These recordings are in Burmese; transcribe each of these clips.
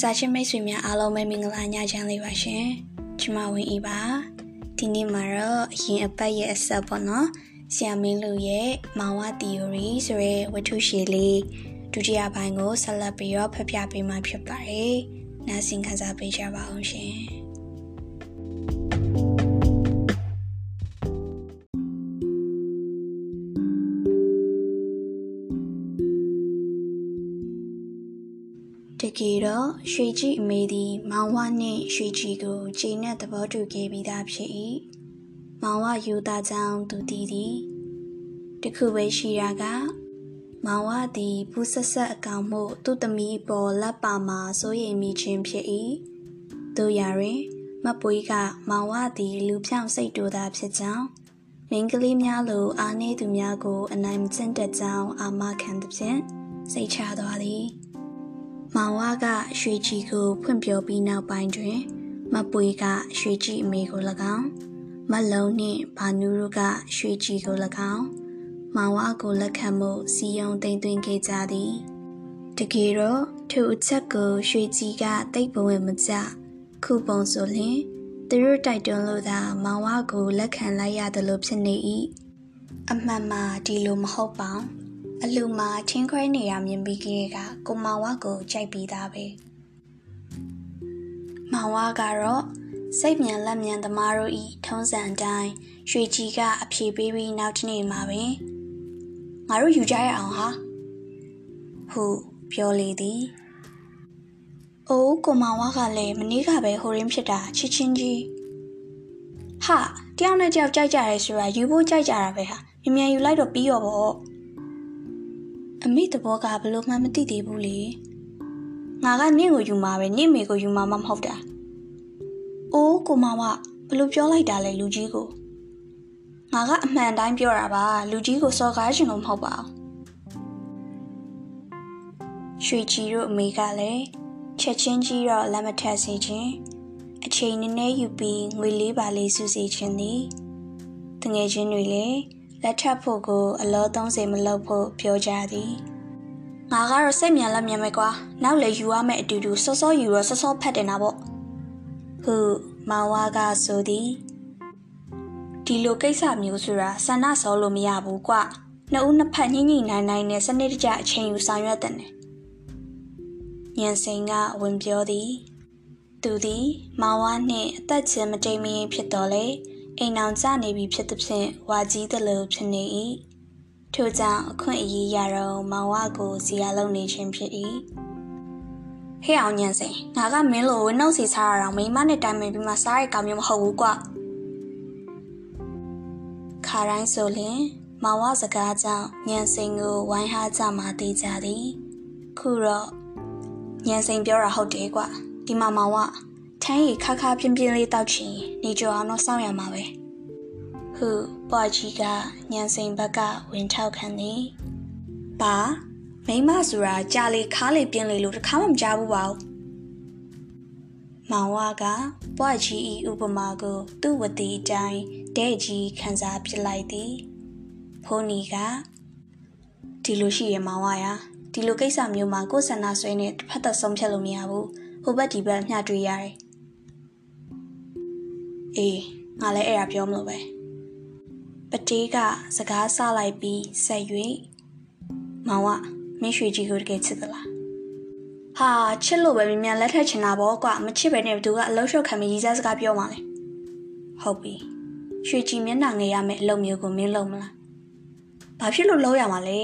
စာချင်းမိတ်ဆွေများအားလုံးပဲမင်္ဂလာညချမ်းလေးပါရှင်ကျမဝင်းဤပါဒီနေ့မှာတော့အရင်အပတ်ရဲ့အဆက်ပေါ့နော်ဆရာမင်းလူရဲ့မောင်ဝ theory ဆိုရဲဝတ္ထုရှည်လေးဒုတိယပိုင်းကိုဆက်လက်ပြီးတော့ဖတ်ပြပေးမှာဖြစ်ပါတယ်နားဆင်ခံစားပေးကြပါအောင်ရှင် ကယ်တော့ရွှေကြီးအမေသည်မောင်ဝနှင့်ရွှေကြီးကိုချိန်နဲ့သဘောတူခဲ့ပြီးသားဖြစ်၏မောင်ဝယူသားကြောင့်သူတည်သည်တခုပဲရှိရာကမောင်ဝသည်ဘူးဆက်ဆက်အကောင်မှုသူ့သမီးပေါ်လက်ပါမှာစိုးရိမ်မိခြင်းဖြစ်၏တို့ရတွင်မပွေးကမောင်ဝသည်လူဖြောင့်စိတ်တူသာဖြစ်ကြောင်းမိန်းကလေးများလိုအားနည်းသူများကိုအနိုင်မကျင့်တတ်ကြောင်းအာမခံသဖြင့်စိတ်ချသွားသည် မောင်ဝါကရွှေကြီးကိုဖွင့်ပြောပြီးနောက်ပိုင်းတွင် မပွေကရွှေကြီးအမေကို၎င်းမလုံနှင့်ဘာနူးတို့ကရွှေကြီးကို၎င်းမောင်ဝါကိုလက်ခံမှုစီယုံတိမ်သွင်းခဲ့ကြသည်တကယ်တော့ထိုအချက်ကိုရွှေကြီးကတိတ်ပဝင်မကြခုပုံဆိုလျင်သူတို့တိုက်တွန်းလို့သာမောင်ဝါကိုလက်ခံလိုက်ရတယ်လို့ဖြစ်နေ၏အမှန်မှာဒီလိုမဟုတ်ပါဘူး အလူမှာချင်းခွဲနေတာမြင်ပြီးကလေးကကိုမောင်ဝကိုကြိုက်ပြီးသားပဲမောင်ဝကတော့စိတ်မြန်လက်မြန်သမားတို့ဤထုံးစံတိုင်းရွှေချီကအဖြေပေးပြီးနောက်တစ်နေ့မှာပဲငါတို့ယူကြရအောင်ဟာဟုပြောလေသည်အိုးကိုမောင်ဝကလည်းမနေ့ကပဲဟိုရင်းဖြစ်တာချစ်ချင်းကြီးဟာတယောက်နဲ့တယောက်ကြိုက်ကြရဲဆိုတာယူဖို့ကြိုက်ကြတာပဲဟာမြန်မြန်ယူလိုက်တော့ပြီးရောပေါ့ အမိတဘောကဘလို့မှမသိသေးဘူးလေငါကနင့်ကိုယူမှာပဲနင့်မေကိုယူမှာမဟုတ်တာအိုးကိုမဝဘလို့ပြောလိုက်တာလဲလူကြီးကိုငါကအမှန်တိုင်းပြောတာပါလူကြီးကိုစော်ကားရှင်လို့မဟုတ်ပါဘူးရွှေကြီးတို့အမေကလည်းချက်ချင်းကြီးတော့လက်မထက်စေခြင်းအချိန်နည်းနည်းယူပြီးငွေလေးပါလေးစုစေခြင်းသည်တငယ်ချင်းတွေလည်း လက်ထပ်ဖို့ကိုအလော30မလုပ်ဖို့ပြောကြသည်ငါကတော့စိတ်မြန်လက်မြန်ပဲကွာနောက်လေယူရမယ့်အတူတူစောစောယူတော့စောစောဖတ်တင်တာပေါ့ဟုမောင်ဝါကဆိုသည်ဒီလိုကိစ္စမျိုးဆိုတာဆန္ဒစောလို့မရဘူးကွနှစ်ဦးနှစ်ဖက်ညှိညှိနိုင်နိုင်နဲ့စနစ်တကျအချိန်ယူဆောင်ရွက်တဲ့ညံစိန်ကဝင်ပြောသည် သူသည်မောင်ဝါနှင့်အသက်ချင်းမတိမ်မရင်ဖြစ်တော်လေ အိမ်အောင်ကျနေပြီဖြစ်သဖြင့်ဝါကြီးသလိုဖြစ်နေ၏ထို့ကြောင့်အခွင့်အရေးရတော့မောင်ဝကိုစီရလုံးနေခြင်းဖြစ်၏ဟဲ့အောင်ညံစိန်ငါကမင်းလိုဝင်းနှုတ်စီစားရအောင်မိမနဲ့တိုင်ပင်ပြီးမှစားရကောင်မျိုးမဟုတ်ဘူးကွခါတိုင်းဆိုရင်မောင်ဝစကားကြောင့်ညံစိန်ကိုဝိုင်းဟားကြမှာသေးကြသည် ခုတော့ညံစိန်ပြောတာဟုတ်တယ်ကွဒီမှာမောင်ဝ ထမ်းရီခါခါပြင်းပြင်းလေးတောက်ချင်နေကြအောင်တော့စောင့်ရမှာပဲဟုပွားကြီးကညံစိန်ဘက်ကဝင်ထောက်ခံသည်ပါမိမဆိုတာကြာလေခါလေပြင်းလေလို့တခါမှမကြားဘူးပါဘူးမောင်ဝါကပွားကြီးဤဥပမာကိုသူ့ဝတိအတိုင်းတဲ့ကြီးခန်းစားပြလိုက်သည်ဖိုးနီကဒီလိုရှိရမောင်ဝါရဒီလိုကိစ္စမျိုးမှာကိုယ်ဆန္ဒဆွဲနဲ့တစ်ဖက်သက်ဆုံးဖြတ်လို့မရဘူးဟိုဘက်ဒီဘက်မျှတွေ့ရတယ် အေးငါလည်းအဲ့ဒါပြောမလို့ပဲပတေးကစကားဆလိုက်ပြီးဆက်၍မောင်ကမင်းရွှေကြီးကိုတကယ်ချစ်သလားဟာချစ်လို့ပဲမြ мян လက်ထက်ချင်တာပေါ့ကွာမချစ်ပဲနဲ့ဘသူကအလုံးရှုပ်ခံပြီးရီးစားစကားပြောမှလဲဟုတ်ပြီရွှေကြီးမျက်နှာငယ်ရမယ့်အလုပ်မျိုးကိုမင်းလုပ်မလားဘာဖြစ်လို့လုပ်ရမှာလဲ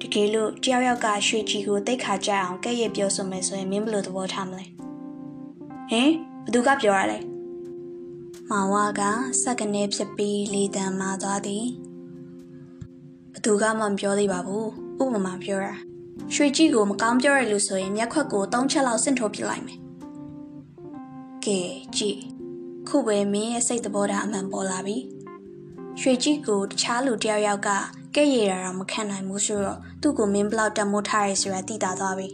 တကယ်လို့တယောက်ယောက်ကရွှေကြီးကိုတိတ်ခါကြအောင်ကဲ့ရဲ့ပြောဆိုမယ်ဆိုရင်မင်းဘယ်လိုသဘောထားမလဲဟင်ဘသူကပြောရလဲ မောင်ဝါကစက်ကနေဖြစ်ပြီးလေတံမာသွားသည်ဘသူကမှမပြောသေးပါဘူးဥပမာပြောတာရွှေကြီးကိုမကောင်းပြောရလို့ဆိုရင်မျက်ခွက်ကို၃ချက်လောက်ဆင့်ထိုးပြလိုက်မယ်ကဲကြည့်ခုပဲမင်းရဲ့စိတ်သဘောထားအမှန်ပေါ်လာပြီရွှေကြီးကိုတခြားလူတယောက်ယောက်ကကဲ့ရတာတော့မခံနိုင်ဘူးဆိုတော့သူ့ကိုမင်းဘလောက်တမိုးထားရဲဆိုတာသိတာသွားပြီ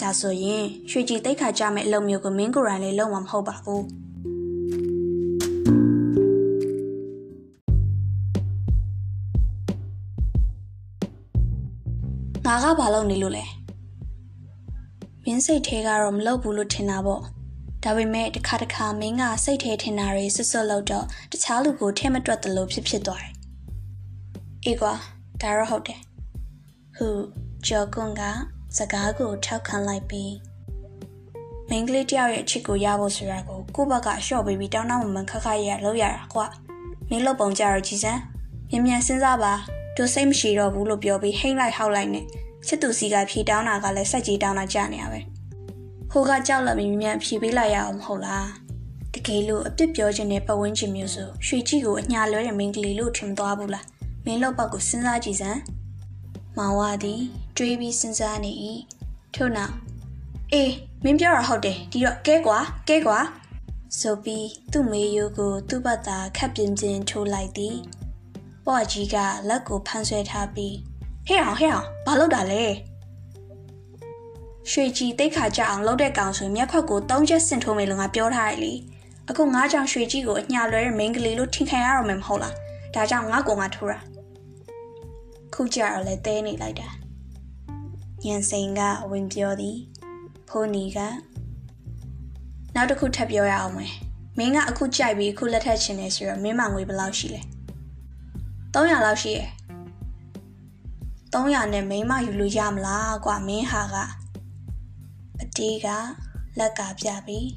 ဒါဆိုရင်ရွှေကြီးတိတ်ခါကြမဲ့အလုပ်မျိုးကိုမင်းကိုယ်တိုင်လေးလုံးဝမဟုတ်ပါဘူး ငါကဘာလုပ်နေလို့လဲမမင်းစိတ်ထဲကတော့မလုပ်ဘူးလို့ထင်တာပေါ့ဒါပေမဲ့တစ်ခါတစ်ခါမင်းကစိတ်ထဲထင်တာတွေဆွတ်ဆွတ်လောက်တော့တခြားလူကိုထဲမတွက်သလိုဖြစ်ဖြစ်သွားတယ်အေးကွာဒါတော့ဟုတ်တယ်ဟုကျော်ကွန်းကစကားကိုထောက်ခံလိုက်ပြီးမင်းကလေးတယောက်ရဲ့အချစ်ကိုရဖို့ဆိုတာကိုကိုယ့်ဘက်ကအလျှော့ပေးပြီးတောင်းတမန်ခက်ခက်ရလောက်ရတာကွာမင်းလုပ်ပုံကြတော့ကြည်စမ်းမြန်မြန်စဉ်းစားပါ တို့စိတ်မရှိတော့ဘူးလို့ပြောပြီးဟိမ့်လိုက်ဟောက်လိုက်နဲ့ချစ်သူစီကဖြေတောင်းတာကလည်းစက်ကြီးတောင်းတာကြနေရပဲဟိုကကြောက်လန့်ပြီးမြန်ဖြေပေးလိုက်ရအောင်မဟုတ်လားတကယ်လို့အပြစ်ပြောခြင်းနဲ့ပတ်ဝန်းကျင်မျိုးဆိုရွှေကြီးကိုအညာလွဲတဲ့မင်းကလေးလို့ထင်သွားဘူးလားမင်းလောက်ပတ်ကိုစဉ်းစားကြည့်စမ်းမောင်ဝသည်တွေးပြီးစဉ်းစားနေ၏ထို့နောက်အေးမင်းပြောတာဟုတ်တယ်ဒီတော့ကဲကွာကဲကွာဆိုပြီးသူ့မေယိုကိုသူ့ဘက်သာခက်ပြင်းပြင်းထိုးလိုက်သည် ပွားကြီးကလက်ကိုဖမ်းဆွဲထားပြီးဟဲ့အောင်ဟဲ့အောင်ဘာလုပ်တာလဲရွှေကြီးတိတ်ခါကြအောင်လုပ်တဲ့ကောင်ဆိုမျက်ခွက်ကိုသုံးချက်ဆင်ထိုးမယ်လို့ငါပြောထားတယ်လေအခုငါကြောင့်ရွှေကြီးကိုအညာလွဲတဲ့မိန်းကလေးလို့ထင်ခံရတော့မယ်မဟုတ်လားဒါကြောင့်ငါကိုငါထိုးတာခုကြတော့လဲတဲနေလိုက်တာညံစိန်ကဝင်ပြောသည် ဖိုးနီကနောက်တစ်ခုထပ်ပြောရအောင်မယ်မင်းကအခုကြိုက်ပြီးအခုလက်ထက်ချင်နေဆိုတော့မင်းမငွေဘယ်လောက်ရှိလဲ 300လောက်ရှိရယ်300နဲ့မိန်းမယူလို့ရမလားကွာမင်းဟာကအတီးကလက်ကပြပြီး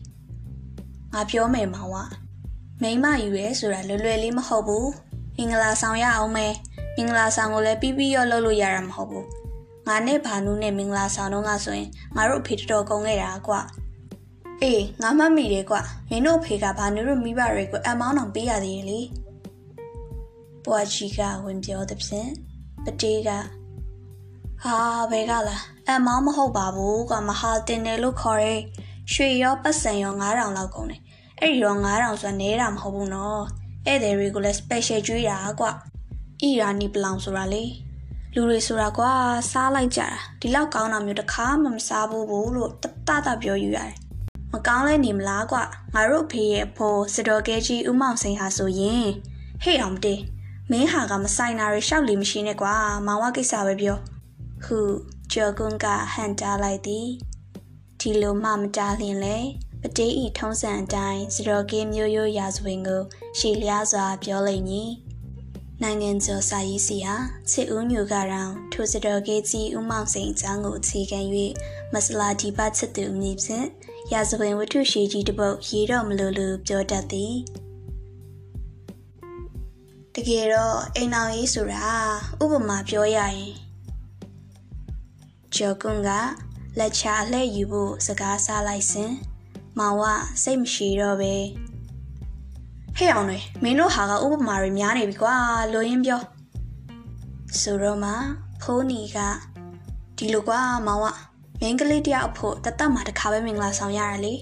ငါပြောမယ်မောင်ကမိန်းမယူရဲဆိုတာလွယ်လွယ်လေးမဟုတ်ဘူးမင်္ဂလာဆောင်ရအောင်မယ်မင်္ဂလာဆောင်ကိုလည်းပြီးပြီးရောလုပ်လို့ရတာမဟုတ်ဘူးငါနဲ့ဘာနူးနဲ့မင်္ဂလာဆောင်တော့ငါဆိုရင်ငါတို့အဖေတော်ကုန်းခဲ့တာကွာအေးငါမှတ်မိတယ်ကွာမင်းတို့အဖေကဘာနူးတို့မိဘတွေကိုအမောင်းအောင်ပေးရသေးတယ်လေ ပွားကြီးကဝင်ပြောတဲ့ဖြင့်ပတေးကဟာဘဲကလားအမောင်းမဟုတ်ပါဘူးကွာမဟာတင်တယ်လို့ခေါ်ရဲရွှေရောပတ်စံရော9000လောက်ကုန်တယ်အဲ့ဒီတော့9000ဆိုတာနဲတာမဟုတ်ဘူးနော်ဧည့်သည်တွေကိုလည်း special ကျွေးတာကွာအီရာနီပလောင်ဆိုတာလေလူတွေဆိုတာကွာစားလိုက်ကြတာဒီလောက်ကောင်းတာမျိုးတစ်ခါမှမစားဘူးဘူးလို့တတတပြောယူရတယ်မကောင်းလဲနေမလားကွာငါတို့ဖေးရဲ့ဖိုးစတော်ကဲကြီးဥမောင်စိန်ဟာဆိုရင်ဟေ့အောင်တေး မင်းဟာကမဆိုင်တာတွေရှောက်လီမရှိနဲ့ကွာမောင်ဝကိစ္စပဲပြောဟုကျော်ကွန်းကဟန်တားလိုက်သည်ဒီလိုမှမတားလျင်လေပတေးဤထုံးစံအတိုင်းစတော်ကင်းမျိုးရိုးရာဇဝင်ကို ရှည်လျားစွာပြောလိုက်မည်နိုင်ငံကျော်စာရေးစီဟာချစ်ဦးညိုကတော့ထိုစတော်ကေးကြီးဦးမောင်စိန်အကြောင်းကိုအခြေခံ၍မဆလာဒီပါချစ်သူအမည်ဖြင့်ရာဇဝင်ဝတ္ထုရှည်ကြီးတစ်ပုဒ်ရေးတော့မလို့လို့ပြောတတ်သည် တကယ်တော့အိမ်အောင်ရေးဆိုတာဥပမာပြောရရင်ကျော်ကွန်းကလက်ချအလှည့်ယူဖို့စကားစားလိုက်စဉ်မောင်ဝစိတ်မရှိတော့ပဲဟဲ့အောင်တွေမင်းတို့ဟာကဥပမာတွေများနေပြီကွာလိုရင်းပြောဆိုတော့မှဖိုးနီကဒီလိုကွာမောင်ဝမင်းကလေးတယောက်အဖို့တတ်မှတစ်ခါပဲမင်္ဂလာဆောင်ရတာလေ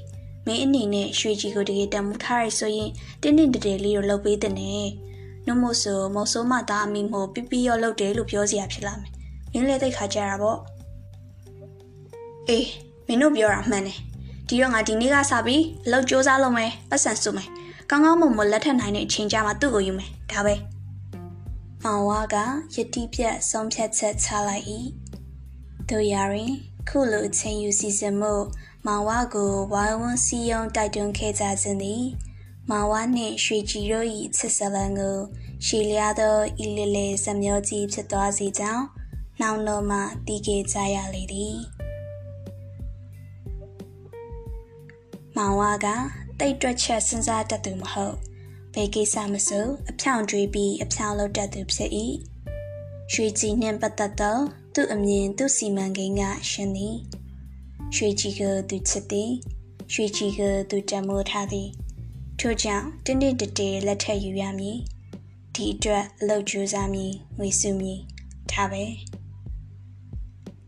မင်းအနေနဲ့ရွှေကြီးကိုတကယ်တမှုထားရဆိုရင်တင်းတင်းတတဲလေးကိုလှုပ်ပေးတဲ့နဲ့ နှမို့ဆိုမုံဆိုးမသားအမိမို့ပြပြရောလှုပ်တယ်လို့ပြောစရာဖြစ်လာမယ်မင်းလည်းသိခါကြတာပေါ့အေးမင်းတို့ပြောတာမှန်တယ်ဒီတော့ငါဒီနေ့ကစပြီးအလုပ်စူးစမ်းလုပ်မယ်ပတ်စံစုမယ်ကောင်းကောင်းမွန်မွန်လက်ထပ်နိုင်တဲ့အချိန်ကြမှာသူ့ကိုယူမယ်ဒါပဲမောင်ဝါကယတိပြတ်ဆုံးဖြတ်ချက်ချလိုက်၏တို့ရရင်ခုလိုအချိန်ယူစီစဉ်မှုမောင်ဝါကိုဝိုင်းဝန်းစီယုံတိုက်တွန်းခဲ့ကြခြင်းသည် မောင်ဝါနှင့်ရွှေကြည်တို့၏ချစ်စလန်ကိုရှည်လျားသောဤလေလေစမျောကြီးဖြစ်သွားစေကြောင်းနှောင်းတော်မှတည်ခဲ့ကြရလေသည်မောင်ဝါကတိတ်တွက်ချက်စဉ်းစားတတ်သူမဟုတ်ဘယ်ကိစ္စမဆိုအဖြောင့်တွေးပြီးအဖြောင့်လုပ်တတ်သူဖြစ်၏ရွှေကြည်နှင့်ပတ်သက်သောသူ့အမြင်သူ့စီမံကိန်းကရှင်သည်ရွှေကြည်ကိုသူချစ်သည်ရွှေကြည်ကိုသူတမိုးထားသည် ထို့ကြောင့်တင်းတင်းတတေလက်ထက်ယူရမည်ဒီအတွက်အလုပ်ကြိုးစားမည်ငွေစုမည်ဒါပဲ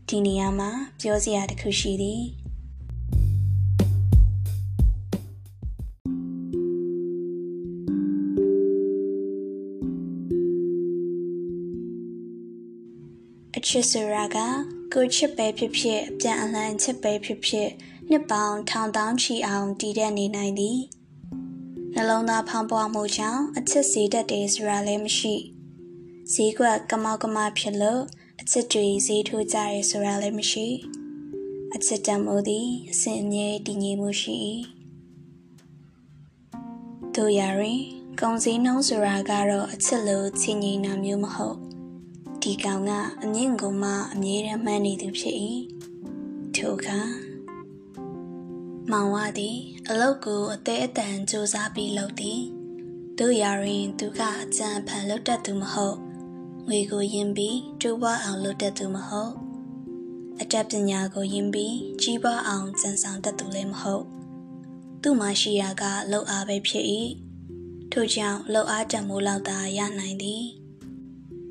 ဒီနေရာမှာပြောစရာတစ်ခုရှိသည်ချစ်ဆိုတာကကိုချစ်ပဲဖြစ်ဖြစ်အပြန်အလှန်ချစ်ပဲဖြစ်ဖြစ်နှစ်ပေါင်းထောင်တောင်းချီအောင်တည်တဲ့နေနိုင်သည် နှလုံးသားဖောင်းပွားမှုကြောင့်အချစ်စီတတ်တယ်ဆိုတာလည်းမရှိဈေးကွက်ကမောက်ကမဖြစ်လို့အချစ်တွေဈေးထိုးကြရဲဆိုတာလည်းမရှိအချစ်တမှုသည်အစဉ်အမြဲတည်ငြိမ်မှုရှိ၏တို့ရရင်ကုံစည်းနှုံးဆိုတာကတော့အချစ်လိုချင်းငိနာမျိုးမဟုတ်ဒီကောင်ကအမြင့်ကုန်မှအမြဲတမ်းမှန်းနေသူဖြစ်၏ထိုအခါမောင်ဝသည် အလုတ်ကိုအသေးအတန်စူးစမ်းပြီးလုပ်သည်တို့ရရင်သူကအကြံဖန်လုပ်တတ်သူမဟုတ်ငွေကိုယင်ပြီးကျိုးပွားအောင်လုပ်တတ်သူမဟုတ်အတတ်ပညာကိုယင်ပြီးကြီးပွားအောင်ကြံဆောင်တတ်သူလည်းမဟုတ်သူ့မှာရှိရာကလှုပ်အားပဲဖြစ်၏ထို့ကြောင့်လှုပ်အားတံမိုးလောက်သာရနိုင်သည်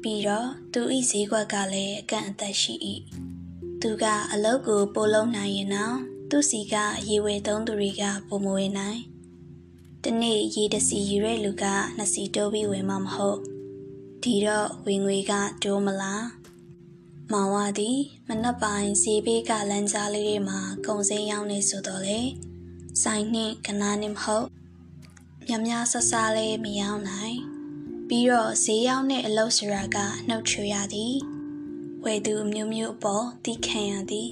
ပြီးတော့သူဤဈေးကွက်ကလည်းအကန့်အသတ်ရှိ၏သူကအလုတ်ကိုပို့လုံးနိုင်ရင်တော့ သူစီကရေဝဲသုံးသူတွေကပုံမဝေနိုင်တနေ့ရေတစီယူတဲ့လူကနှစ်စီတိုးပြီးဝင်မှမဟုတ်ဒီတော့ဝင်ငွေကတိုးမလားမောင်ဝသည်မနက်ပိုင်းဈေးဘေးကလမ်းကြားလေးတွေမှာကုံစင်းရောက်နေဆိုတော့လေဆိုင်နှင့်ကနားနှင့်မဟုတ်မြမဆဆလေးမရောက်နိုင် ပြီးတော့ဈေးရောက်တဲ့အလုပ်စရာကနှုတ်ချရသည်ဝယ်သူမျိုးမျိုးအပေါ်တီးခံရသည်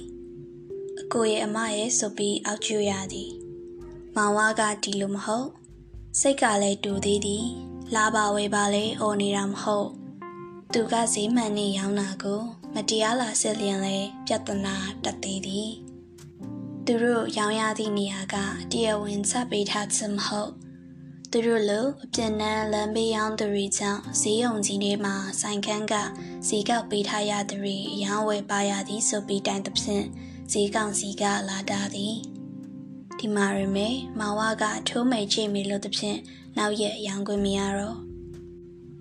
အကိုရဲ့အမရဲ့ဆိုပြီးအောက်ကျရသည်မောင်ဝါကဒီလိုမဟုတ်စိတ်ကလည်းတူသေးသည်လာပါဝဲပါလေအော်နေတာမဟုတ်သူကဈေးမှန်နေရောင်းတာကိုမတရားလာဆက်လျင်လဲပြဿနာတက်သေးသည်သူတို့ရောင်းရသည့်နေရာကတရားဝင်စပေးထားခြင်းမဟုတ်သူတို့လိုအပြင်းနန်းလမ်းဘေးရောင်းသူတွေကြောင့်ဈေးရုံကြီးတွေမှာဆိုင်ခန်းကဈေးကောက်ပေးထားရသူတွေအယောင်းဝယ်ပါရသည်ဆိုပြီးတိုင်သဖြင့် ဈေးကောင်စီကလာတာသည်ဒီမှာရမေမောင်ဝကထိုးမိတ်ချိမိလို့သဖြင့်နောက်ရက်ရောင်းခွင့်မရတော့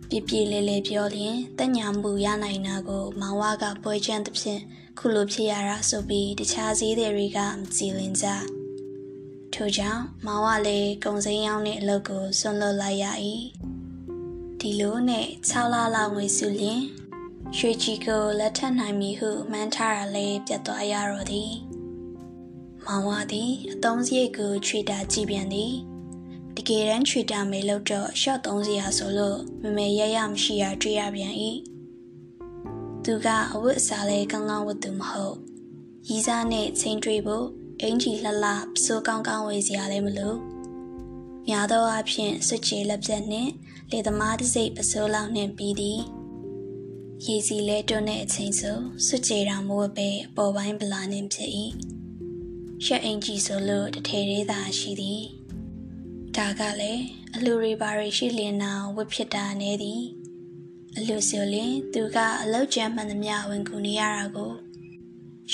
ပြပြလေးလေးပြောလျင်တညာမှုရနိုင်တာကိုမောင်ဝကပွဲချမ်းသဖြင့်ခုလိုဖြစ်ရတာဆိုပြီးတခြားဈေးတွေကမကြည်လင်ကြထို့ကြောင့်မောင်ဝလည်းကုံစိမ်းရောက်တဲ့အလုပ်ကိုဆွန့်လွတ်လိုက်ရ၏ဒီလိုနဲ့6လလောက်ငွေစုလျင် ရွှေကြီးကိုလက်ထပ်နိုင်မည်ဟုမှန်းထားရလဲပြတ်သွားရတော့သည်မောင်ဝသည်အသုံးစရိတ်ကိုခြွေတာကြည့်ပြန်သည်တကယ်တမ်းခြွေတာမေလို့တော့ရှော့သုံးစရာဆိုလို့မမေရရမရှိရတွေ့ရပြန်၏သူကအဝတ်အစားလဲကောင်းကောင်းဝတ်သူမဟုတ်ရီးစားနဲ့ချင်းတွေးဖို့အင်ကြီးလှလှပစိုးကောင်းကောင်းဝေစရာလည်းမလိုများသောအားဖြင့်စွတ်ချေလက်ပြက်နှင့်လေသမားတစ်စိတ်ပစိုးလောက်နှင့်ပြီးသည် ရည်စီလဲတွန်းတဲ့အချိန်ဆိုစွတ်ချေတော်မိုးပဲအပေါ်ပိုင်းဗလာနှင့်ဖြစ်၏ရှက်အင်ကြီးဆိုလို့တထေသေးသာရှိသည်ဒါကလည်းအလူရီပါရီရှိလျင်နာဝတ်ဖြစ်တာနေသည်အလူဆိုလင်သူကအလောက်ကျမ်းမှန်သမျှဝင်ကူနေရတာကို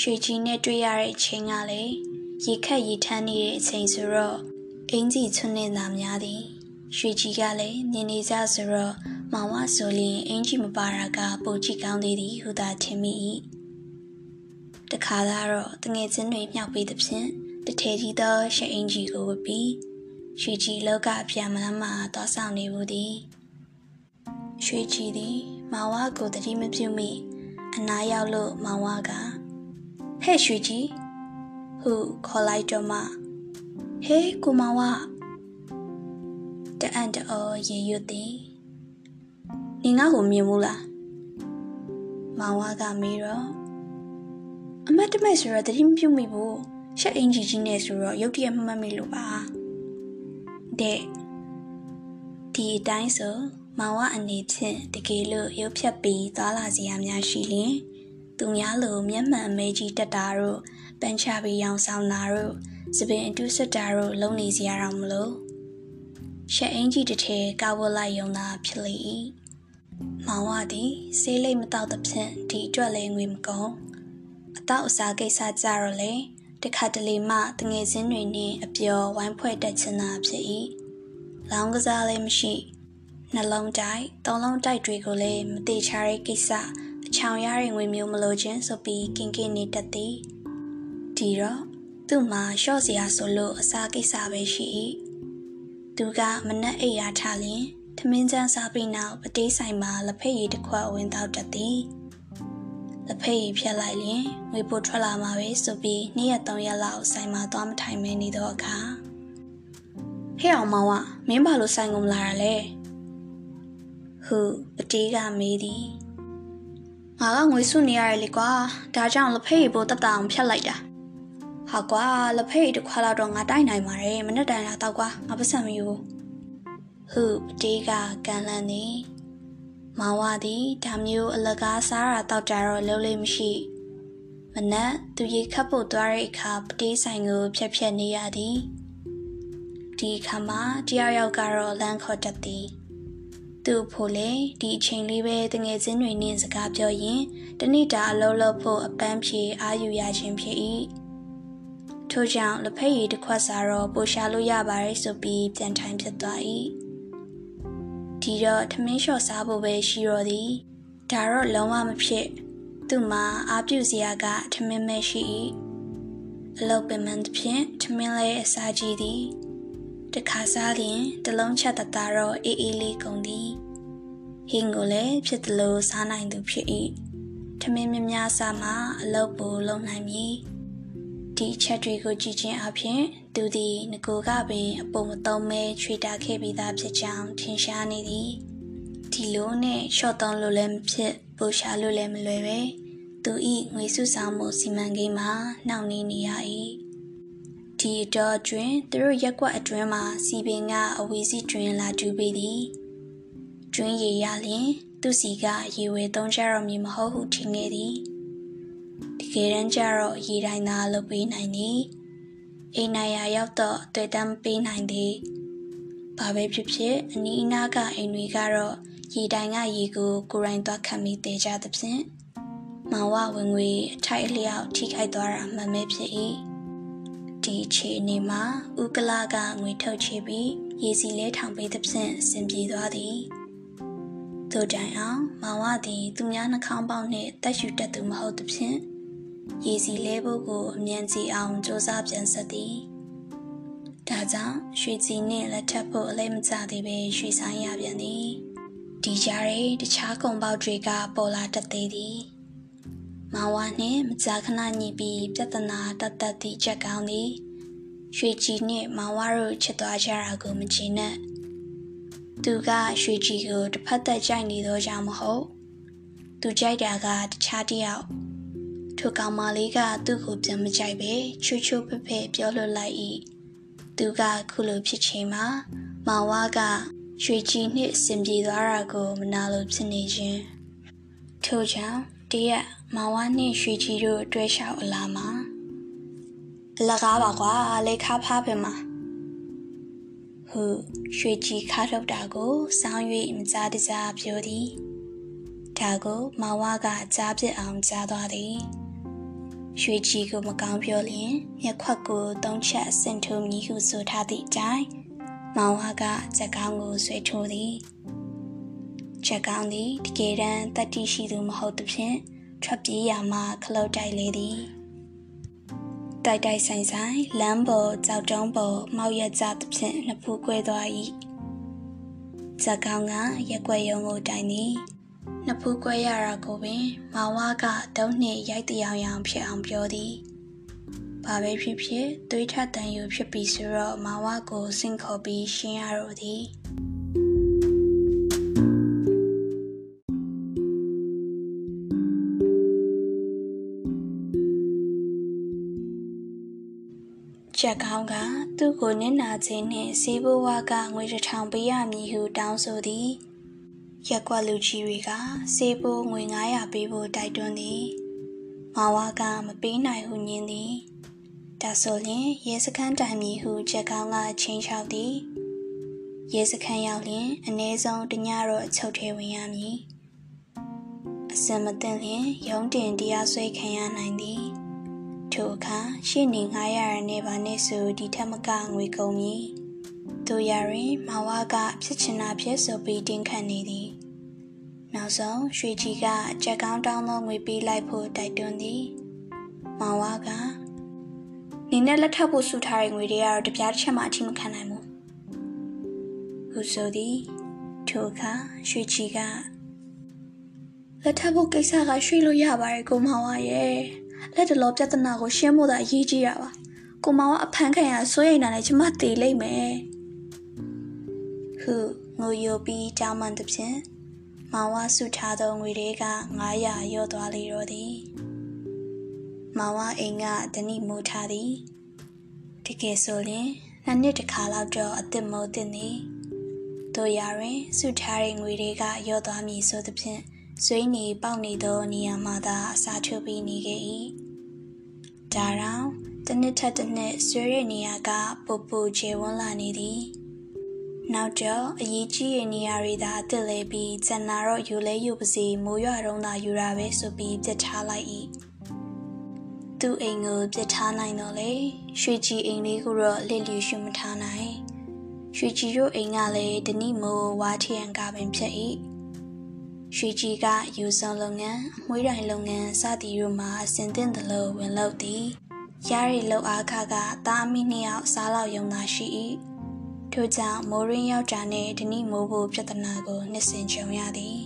ရွှေကြီးနဲ့တွေ့ရတဲ့အချိန်ကလည်းရေခက်ရေထမ်းနေတဲ့အချိန်ဆိုတော့အင်းကြီးချွန်းနေတာများသည် ရွှေကြီးကလည်းမြင်နေကြဆိုတော့မောင်ဝဆိုလျင်အင်းကြီးမပါတာကပိုကြည့်ကောင်းသေးသည်ဟုသာထင်မိ၏တခါတော့တငယ်ချင်းတွေမြောက်ပေးသဖြင့်တထဲကြီးသောရှအင်ကြီးကိုဝတ်ပြီးရွှေကြီးလောကအပြာမလမ်းမှာသွားဆောင်နေဘူးသည်ရွှေကြီးသည်မောင်ဝကိုတတိမပြုမိအနားရောက်လို့မောင်ဝကဟဲ့ရွှေကြီးဟုခေါ်လိုက်တော့မှဟေးကိုမောင်ဝ တအံ့တော်ရေရွတ်သည်နင်ငါ့ကိုမြင်ဘူးလားမောင်ဝကမေးတော့အမတ်တမဲ့ဆိုတော့တတိမပြုတ်မိဘူးရှက်အင်ဂျီကြီးနဲ့ဆိုတော့ရုတ်တရက်မှတ်မိလို့ပါတဲ့ဒီအတိုင်းဆိုမောင်ဝအနေဖြင့်တကယ်လို့ရုပ်ဖြတ်ပြီးသွားလာစရာများရှိလျင်သူများလိုမျက်မှန်အမဲကြီးတက်တာတို့ပန်းချပြီးရောင်ဆောင်တာတို့စပင်အတူးဆက်တာတို့လုံနေစရာတော့မလို့ ရှက်အင်ကြီးတစ်ထဲကောက်ဝလိုက်ယုံတာဖြစ်လေ၏မောင်ဝသည်ဆေးလိတ်မတော့သဖြင့်ဒီအတွက်လည်းငွေမကုန်အတော့အစားကိစ္စကြတော့လေတခါတလေမှတငယ်ချင်းတွေနဲ့အပျော်ဝိုင်းဖွဲ့တက်ချင်တာဖြစ်၏လောင်းကစားလည်းမရှိနှလုံးတိုက်သုံးလုံးတိုက်တွေကိုလည်းမတိချတဲ့ကိစ္စအချောင်ရတဲ့ငွေမျိုးမလိုခြင်းဆိုပြီးကင်ကင်နေတတ်သည်ဒီတော့သူ့မှာရှော့စရာဆိုလို့အစားကိစ္စပဲရှိ၏ သူကမနက်အိပ်ရာထားလျင်ထမင်းချမ်းစားပြီးနောက်ပတေးဆိုင်မှာလက်ဖက်ရည်တစ်ခွက်ဝင်တော့တတ်သည်လက်ဖက်ရည်ဖြတ်လိုက်လျင်ငွေပို့ထွက်လာမှာပဲဆိုပြီးနေ့ရက်၃ရက်လောက်ဆိုင်မှာသွားမထိုင်မဲနေတော့အခါဟဲ့အောင်မောင်ကမင်းဘာလို့ဆိုင်ကုန်လာရလဲဟုပတေးကမေးသည်ငါကငွေစုနေရတယ်လေကွာဒါကြောင့်လက်ဖက်ရည်ပို့တက်တာအောင်ဖြတ်လိုက်တာ ဟာကွာလက်ဖေးတစ်ခွာလောက်တော့ငါတိုက်နိုင်ပါတယ်မနဲ့တိုင်လာတော့ကွာငါပတ်စံမယူဟုပတေးကကန်လန်းသည်မောင်ဝသည်ဒါမျိုးအလကားစားတာတောက်ကြတော့လုံးလေးမရှိမနက်သူရေခတ်ဖို့သွားတဲ့အခါပတေးဆိုင်ကိုဖြက်ဖြက်နေရသည်ဒီအခါမှာတယောက်ယောက်ကတော့လမ်းခေါ်တတ်သည်သူ့ဖို့လေဒီအချိန်လေးပဲတငယ်ချင်းတွေနဲ့စကားပြောရင်တနေ့တာအလုပ်လုပ်ဖို့အပန်းဖြေအာယူရခြင်းဖြစ်၏ ထို့ကြောင့်လက်ဖက်ရည်တစ်ခွက်စာတော့ပိုရှာလို့ရပါတယ်ဆိုပြီးပြန်ထိုင်ဖြစ်သွား၏ဒီတော့ထမင်းလျှော့စားဖို့ပဲရှိတော့သည်ဒါတော့လုံးဝမဖြစ်သူ့မှာအာပြုစရာကထမင်းမဲရှိ၏အလုပ်ပင်မသဖြင့်ထမင်းလေးအစာကြီးသည်တခါစားရင်တလုံးချက်တသားတော့အေးအေးလေးကုန်သည်ဟင်းကိုလည်းဖြစ်သလိုစားနိုင်သူဖြစ်၏ထမင်းများများစားမှအလုပ်ပိုလုပ်နိုင်မည် ဒီချက်တွေကိုကြည့်ခြင်းအပြင်သူသည်ငကိုကပင်အပုံမသုံးမဲချွေတာခဲ့ပြီးသားဖြစ်ကြောင်းထင်ရှားနေသည်ဒီလိုနဲ့ရှော့တုံးလို့လည်းမဖြစ်ပိုရှာလို့လည်းမလွယ်ပဲသူဤငွေစုဆောင်မှုစီမံကိန်းမှာနှောင့်နှေးနေရ၏ဒီတော့တွင်သူတို့ရက်ကွက်အတွင်းမှာစီပင်ကအဝေးစီတွင်လာတူပေသည်တွင်ရေရလျင် သူစီကရေဝဲသုံးကြတော့မည်မဟုတ်ဟုထင်ခဲ့သည် တကယ်တမ်းကျတော့ရေတိုင်းသာလုပ်ပေးနိုင်သည်အိမ်နိုင်ရာရောက်တော့တွေ့တမ်းပေးနိုင်သည်ဘာပဲဖြစ်ဖြစ်အနီးအနားကအိမ်တွေကတော့ရေတိုင်းကရေကိုကိုရိုင်းသွားခံမိသေးကြသဖြင့်မောင်ဝဝင်ငွေအထိုက်အလျောက်ထိခိုက်သွားတာမှန်ပဲဖြစ်၏ဒီအခြေအနေမှာဥကလာကငွေထုတ်ချပြီးရေစီလဲထောင်ပေးသဖြင့်အဆင်ပြေသွားသည် သို့တိုင်အောင်မောင်ဝသည်သူများနှာခေါင်းပေါက်နှင့်တက်ယူတတ်သူမဟုတ်သဖြင့်ရေစီလဲဖို့ကိုအမြန်စီအောင်စ조사ပြန်ဆက်သည်ဒါကြောင့်ရွှေစီနှင့်လက်ထပ်ဖို့အလဲမကျသေးပဲရွှေဆိုင်ရပြန်သည်ဒီကြားရဲတခြားကုံပေါက်တွေကပေါ်လာတတ်သေးသည်မောင်ဝါနှင့်မကြာခဏညှိပြီးပြဿနာတတ်တတ်သည့်ချက်ကောင်းသည်ရွှေကြည်နှင့်မောင်ဝါတို့ချစ်သွားကြတာကိုမချင်နဲ့ သူကရွှေကြည်ကိုတစ်ဖက်သက်ကြိုက်နေသောကြောင့်မဟုတ်သူကြိုက်တာကတခြားတယောက်ထိုကောင်မလေးကသူ့ကိုပြန်မကြိုက်ပဲချူချူဖက်ဖက်ပြောလွတ်လိုက်၏သူကခုလိုဖြစ်ချိန်မှာမောင်ဝါကရွှေကြည်နှင့်အစဉ်ပြေသွားတာကိုမနာလိုဖြစ်နေခြင်းထို့ကြောင့်တရက်မောင်ဝါနှင့်ရွှေကြည်တို့တွဲလျှောက်အလာမှာအလကားပါကွာလေခါဖားပင်မှာ ဟုရွှေကြည်ခါထုတ်တာကိုစောင်း၍မကြားတကြားပြောသည်ဒါကိုမောင်ဝါကကြားပြစ်အောင်ကြားသွားသည်ရွှေကြည်ကိုမကောင်းပြောလျင်မျက်ခွက်ကိုသုံးချက်ဆင်ထိုးမည်ဟုဆိုထားသည့်အတိုင်းမောင်ဝါကစက်ကောင်းကိုဆွဲထိုးသည်ချက်ကောင်းသည်တကယ်တမ်းတတိရှိသူမဟုတ်သဖြင့်ထွက်ပြေးရမှခလုတ်တိုက်လေသည် တိုက်တိုက်ဆိုင်ဆိုင်လမ်းပေါ်ကြောက်တုံးပေါ်မောက်ရကြသဖြင့်နှစ်ဖူးကွဲသွား၏ဇက်ကောင်ကရက်ွက်ယုံကိုတိုင်သည်နှစ်ဖူးကွဲရတာကိုပင်မောင်ဝါကတုံးနှင့်ရိုက်တရောင်ရောင်ဖြစ်အောင်ပြောသည်ဘာပဲဖြစ်ဖြစ်သွေးထတန်ယူဖြစ်ပြီးဆိုတော့မောင်ဝါကိုစင့်ခေါ်ပြီးရှင်းရတော့သည် ချက်ကောင်းက သူ့ကိုနစ်နာခြင်းနှင့်စေးဘဝကငွေတစ်ထောင်ပေးရမည်ဟုတောင်းဆိုသည်ရက်ကွက်လူကြီးတွေကစေးဘိုးငွေ900ပေးဖို့တိုက်တွန်းသည်မဝါကမပေးနိုင်ဟုညင်းသည်ဒါဆိုရင်ရဲစခန်းတိုင်မည်ဟုချက်ကောင်းကချင်းချောက်သည်ရဲစခန်းရောက်လျင်အ ਨੇ ဆုံးတညတော့အချုပ်ထဲဝင်ရမည်အစင်မသိလျင်ရုံးတင်တရားစွဲခံရနိုင်သည် ထိုအခါရှေ့နေငှားရရနေပါနဲ့ဆိုဒီထက်မကငွေကုန်မည်တို့ရရင်မဝါကဖြစ်ချင်တာဖြစ်ဆိုပြီးတင်းခတ်နေသည်နောက်ဆုံးရွှေကြီးကကြက်ကောင်းတောင်းသောငွေပေးလိုက်ဖို့တိုက်တွန်းသည်မဝါကနေနဲ့လက်ထပ်ဖို့ဆူထားတဲ့ငွေတွေကတော့တပြားတစ်ချက်မှအထိမခံနိုင်ဘူးဟုဆိုသည်ထိုအခါရွှေကြီးကလက်ထပ်ဖို့ကိစ္စကရွှေ့လို့ရပါတယ်ကိုမောင်ဝါရဲ့ လက်တလောပြဿနာကိုရှင်းဖို့သာအရေးကြီးတာပါကိုမောင်ကအဖမ်းခံရစိုးရိမ်တာနဲ့ကျမတည်လိမ့်မယ်ဟုငိုယိုပြီးတောင်းပန်သဖြင့်မောင်ဝဆုထားသောငွေတွေက900ရော့သွားလေတော့သည်မောင်ဝအိမ်ကတနည်းမိုးထားသည်တကယ်ဆိုရင်နှစ်နှစ်တစ်ခါလောက်တော့အစ်စ်မိုးတင်သည်တို့ရတွင်စုထားတဲ့ငွေတွေကရော့သွားမည်ဆိုသဖြင့် ဆွေးနေပေါက်နေသောနေရာမှသာအစာထုတ်ပြီးနေခဲ့၏ဒါတောင်တစ်နှစ်ထက်တစ်နှစ်ဆွေးတဲ့နေရာကပူပူချေဝန်းလာနေသည်နောက်တော့အရေးကြီးတဲ့နေရာတွေသာအစ်စ်လဲပြီးဇန်နာတော့ယူလဲယူပါစီမိုးရွာတော့သာယူတာပဲဆိုပြီးပြစ်ထားလိုက်၏သူ့အိမ်ကိုပြစ်ထားနိုင်တော့လေရွှေကြီးအိမ်လေးကိုတော့လစ်လျူရှုမထားနိုင်ရွှေကြီးတို့အိမ်ကလည်းတနိမိုးဝါထရန်ကပင်ဖြစ်၏ ရွှေကြီးကယူဆောင်လုပ်ငန်းမွေးတိုင်လုပ်ငန်းစသည်တို့မှာအစဉ်သင့်သလိုဝင်လုပ်သည်ရရလောက်အားခကတာအမိနှစ်ယောက်စားလောက်ယုံသာရှိ၏ထို့ကြောင့်မိုးရင်းယောက်ျားနှင့်ဒနိမိုးဖို့ပြဿနာကိုနှစ်ဆင်ကြုံရသည်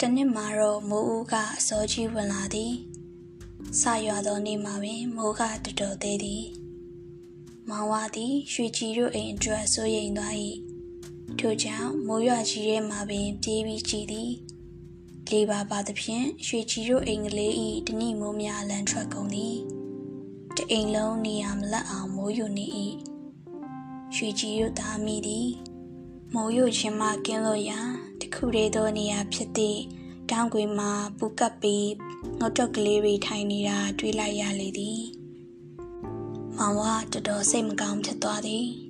တနှစ်မှာတော့မိုးဦးကအစောကြီးဝင်လာသည်ဆရွာသောနေ့မှာပင်မိုးကတော်တော်သေးသည်မောင်ဝါသည်ရွှေကြည်တို့အိမ်အတွက်စိုးရိမ်သွား၏ ထို့ကြောင့်မိုးရွာကြီးထဲမှာပင်ပြေးပြီးကြည်သည်လေးပါပါသဖြင့်ရွှေကြည်တို့အိမ်ကလေး၏တနိမိုးများလန်ထွက်ကုန်သည်တအိမ်လုံးနေရာမလတ်အောင်မိုးယူနေ၏ရွှေကြည်တို့သားမိသည်မိုးယူခြင်းမှကင်းလို့ရာတခုတည်းသောနေရာဖြစ်သည့်တောင်ကွေမှာပူကပ်ပြီးငုတ်တော့ကလေးတွေထိုင်နေတာတွေ့လိုက်ရလေသည်မောင်ဝတော်တော်စိတ်မကောင်းဖြစ်သွားသည်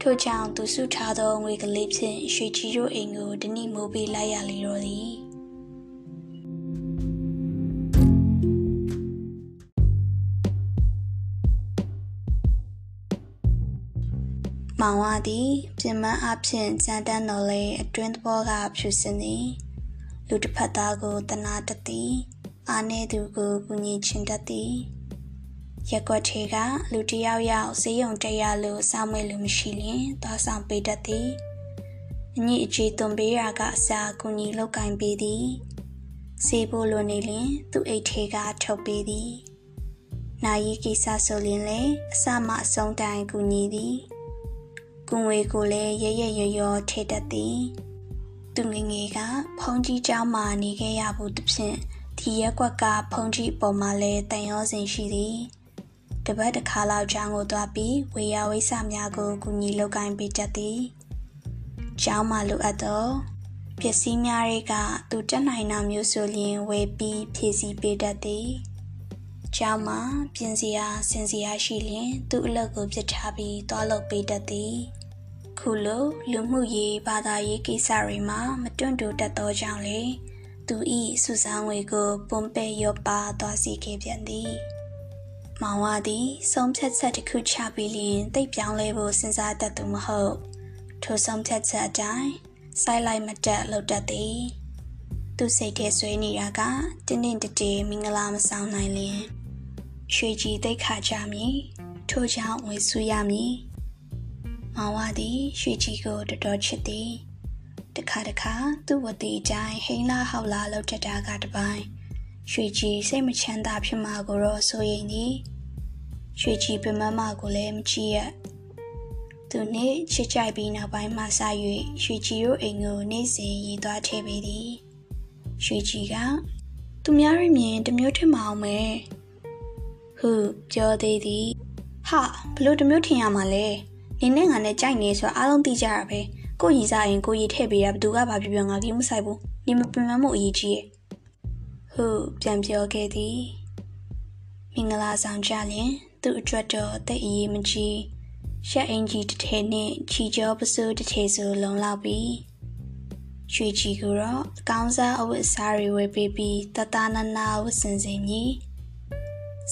ထို့ကြောင့်သူစုထားသောငွေကလေးဖြင့်ရွှေကြီးတို့အိမ်ကိုတနည်းမိုးပေးလိုက်ရလေတော့သည်မောင်ဝသည်ပြင်မအဖြစ်ကြမ်းတမ်းတော်လဲအတွင်းသဘောကဖြူစင်သည်လူတစ်ဖက်သားကိုတနာတသည်အာနေသူကိုကူညီချင်တတ်သည် ရက်ွက်ထေကလူတယောက်ယောက်ဈေးရုံတရားလို့စောင့်မလို့မရှိလျင်သွားဆောင်ပေးတတ်သည်အညစ်အကြေးသွန်ပေးရာကအစာကူညီလောက်ကင်ပေးသည်စေးဖို့လိုနေလျင်သူ့အိတ်ထေကထုတ်ပေးသည်နာယီကိစ္စဆိုရင်လည်းအစမှအဆုံးတိုင်ကူညီသည်ကုငွေကိုလည်းရရရရထေတတ်သည်သူငငယ်ကဖုန်ကြီးเจ้าမှာနေခဲ့ရဘူးတဖြင့်ဒီရက်ကွက်ကဖုန်ကြီးပေါ်မှာလဲတန်ရောစင်ရှိသည် တပတ်တစ်ခါလောက်ကျောင်းကိုသွားပြီးဝေယဝိဆများကိုကူညီလုပ်ကိုင်းပေးတတ်သည်ကျောင်းမှာလိုအပ်သောပစ္စည်းများတွေကသူတက်နိုင်တာမျိုးဆိုရင်ဝယ်ပြီးဖြည့်ဆည်းပေးတတ်သည်ကျောင်းမှာပြင်စရာစင်စရာရှိရင် သူ့အလုပ်ကိုပြစ်ထားပြီးသွားလုပ်ပေးတတ်သည်ခုလိုလူမှုရေးဘာသာရေးကိစ္စတွေမှာမတွန့်တူတတ်သောကြောင့်လေသူဤစုဆောင်ငွေကိုပုံပဲရောပါသွားစီခဲ့ပြန်သည် မောင်ဝသည်ဆုံးဖြတ်ချက်တစ်ခုချပြီးလျင်တိတ်ပြောင်းလဲဖို့စဉ်းစားတတ်သူမဟုတ်ထိုဆုံးဖြတ်ချက်အတိုင်းစိုက်လိုက်မတက်လောက်တတ်သည်သူစိတ်ထဲဆွေးနေတာကတင်းတင်းတတေမင်္ဂလာမဆောင်နိုင်လျင်ရွှေကြီးတိတ်ခါကြမည်ထို့ကြောင့်ဝေဆူရမည်မောင်ဝသည်ရွှေကြီးကိုတော်တော်ချစ်သည်တခါတခါသူ့ဝတိအတိုင်းဟိန်းလာဟောက်လာလောက်တတ်တာကတပိုင်း ရွှေကြီးစိတ်မချမ်းသာဖြစ်မှာကိုတော့စိုးရိမ်သည်ရွှေကြီးပြမမကိုလည်းမကြည့်ရသူနေ့ချစ်ကြိုက်ပြီးနောက်ပိုင်းမှစ၍ရွှေကြီးတို့အိမ်ကိုနေ့စဉ်ရည်သွားထည့်ပေသည်ရွှေကြီးကသူများရမြင်တမျိုးထင်မအောင်မယ်ဟုပြောသေးသည်ဟာဘလို့တမျိုးထင်ရမှာလဲနင်းနဲ့ငါနဲ့ကြိုက်နေဆိုအားလုံးသိကြရပဲကိုရီစားရင်ကိုရီထည့်ပေးတာဘသူကဘာပြောပြောငါကမဆိုင်ဘူးနင်မပင်မမှုအရေးကြီးရဲ့ ဟုပြန်ပြောခဲ့သည်မင်္ဂလာဆောင်ကြလျင်သူ့အတွက်တော့တိတ်အရေးမကြီးရှက်အင်ကြီးတစ်ထည်နှင့်ချီကျောပစိုးတစ်ထည်ဆိုလုံလောက်ပြီးရွှေကြီးကတော့အကောင်းစားအဝတ်အစားတွေဝယ်ပေးပြီးတတနာနာဝတ်ဆင်စေမည်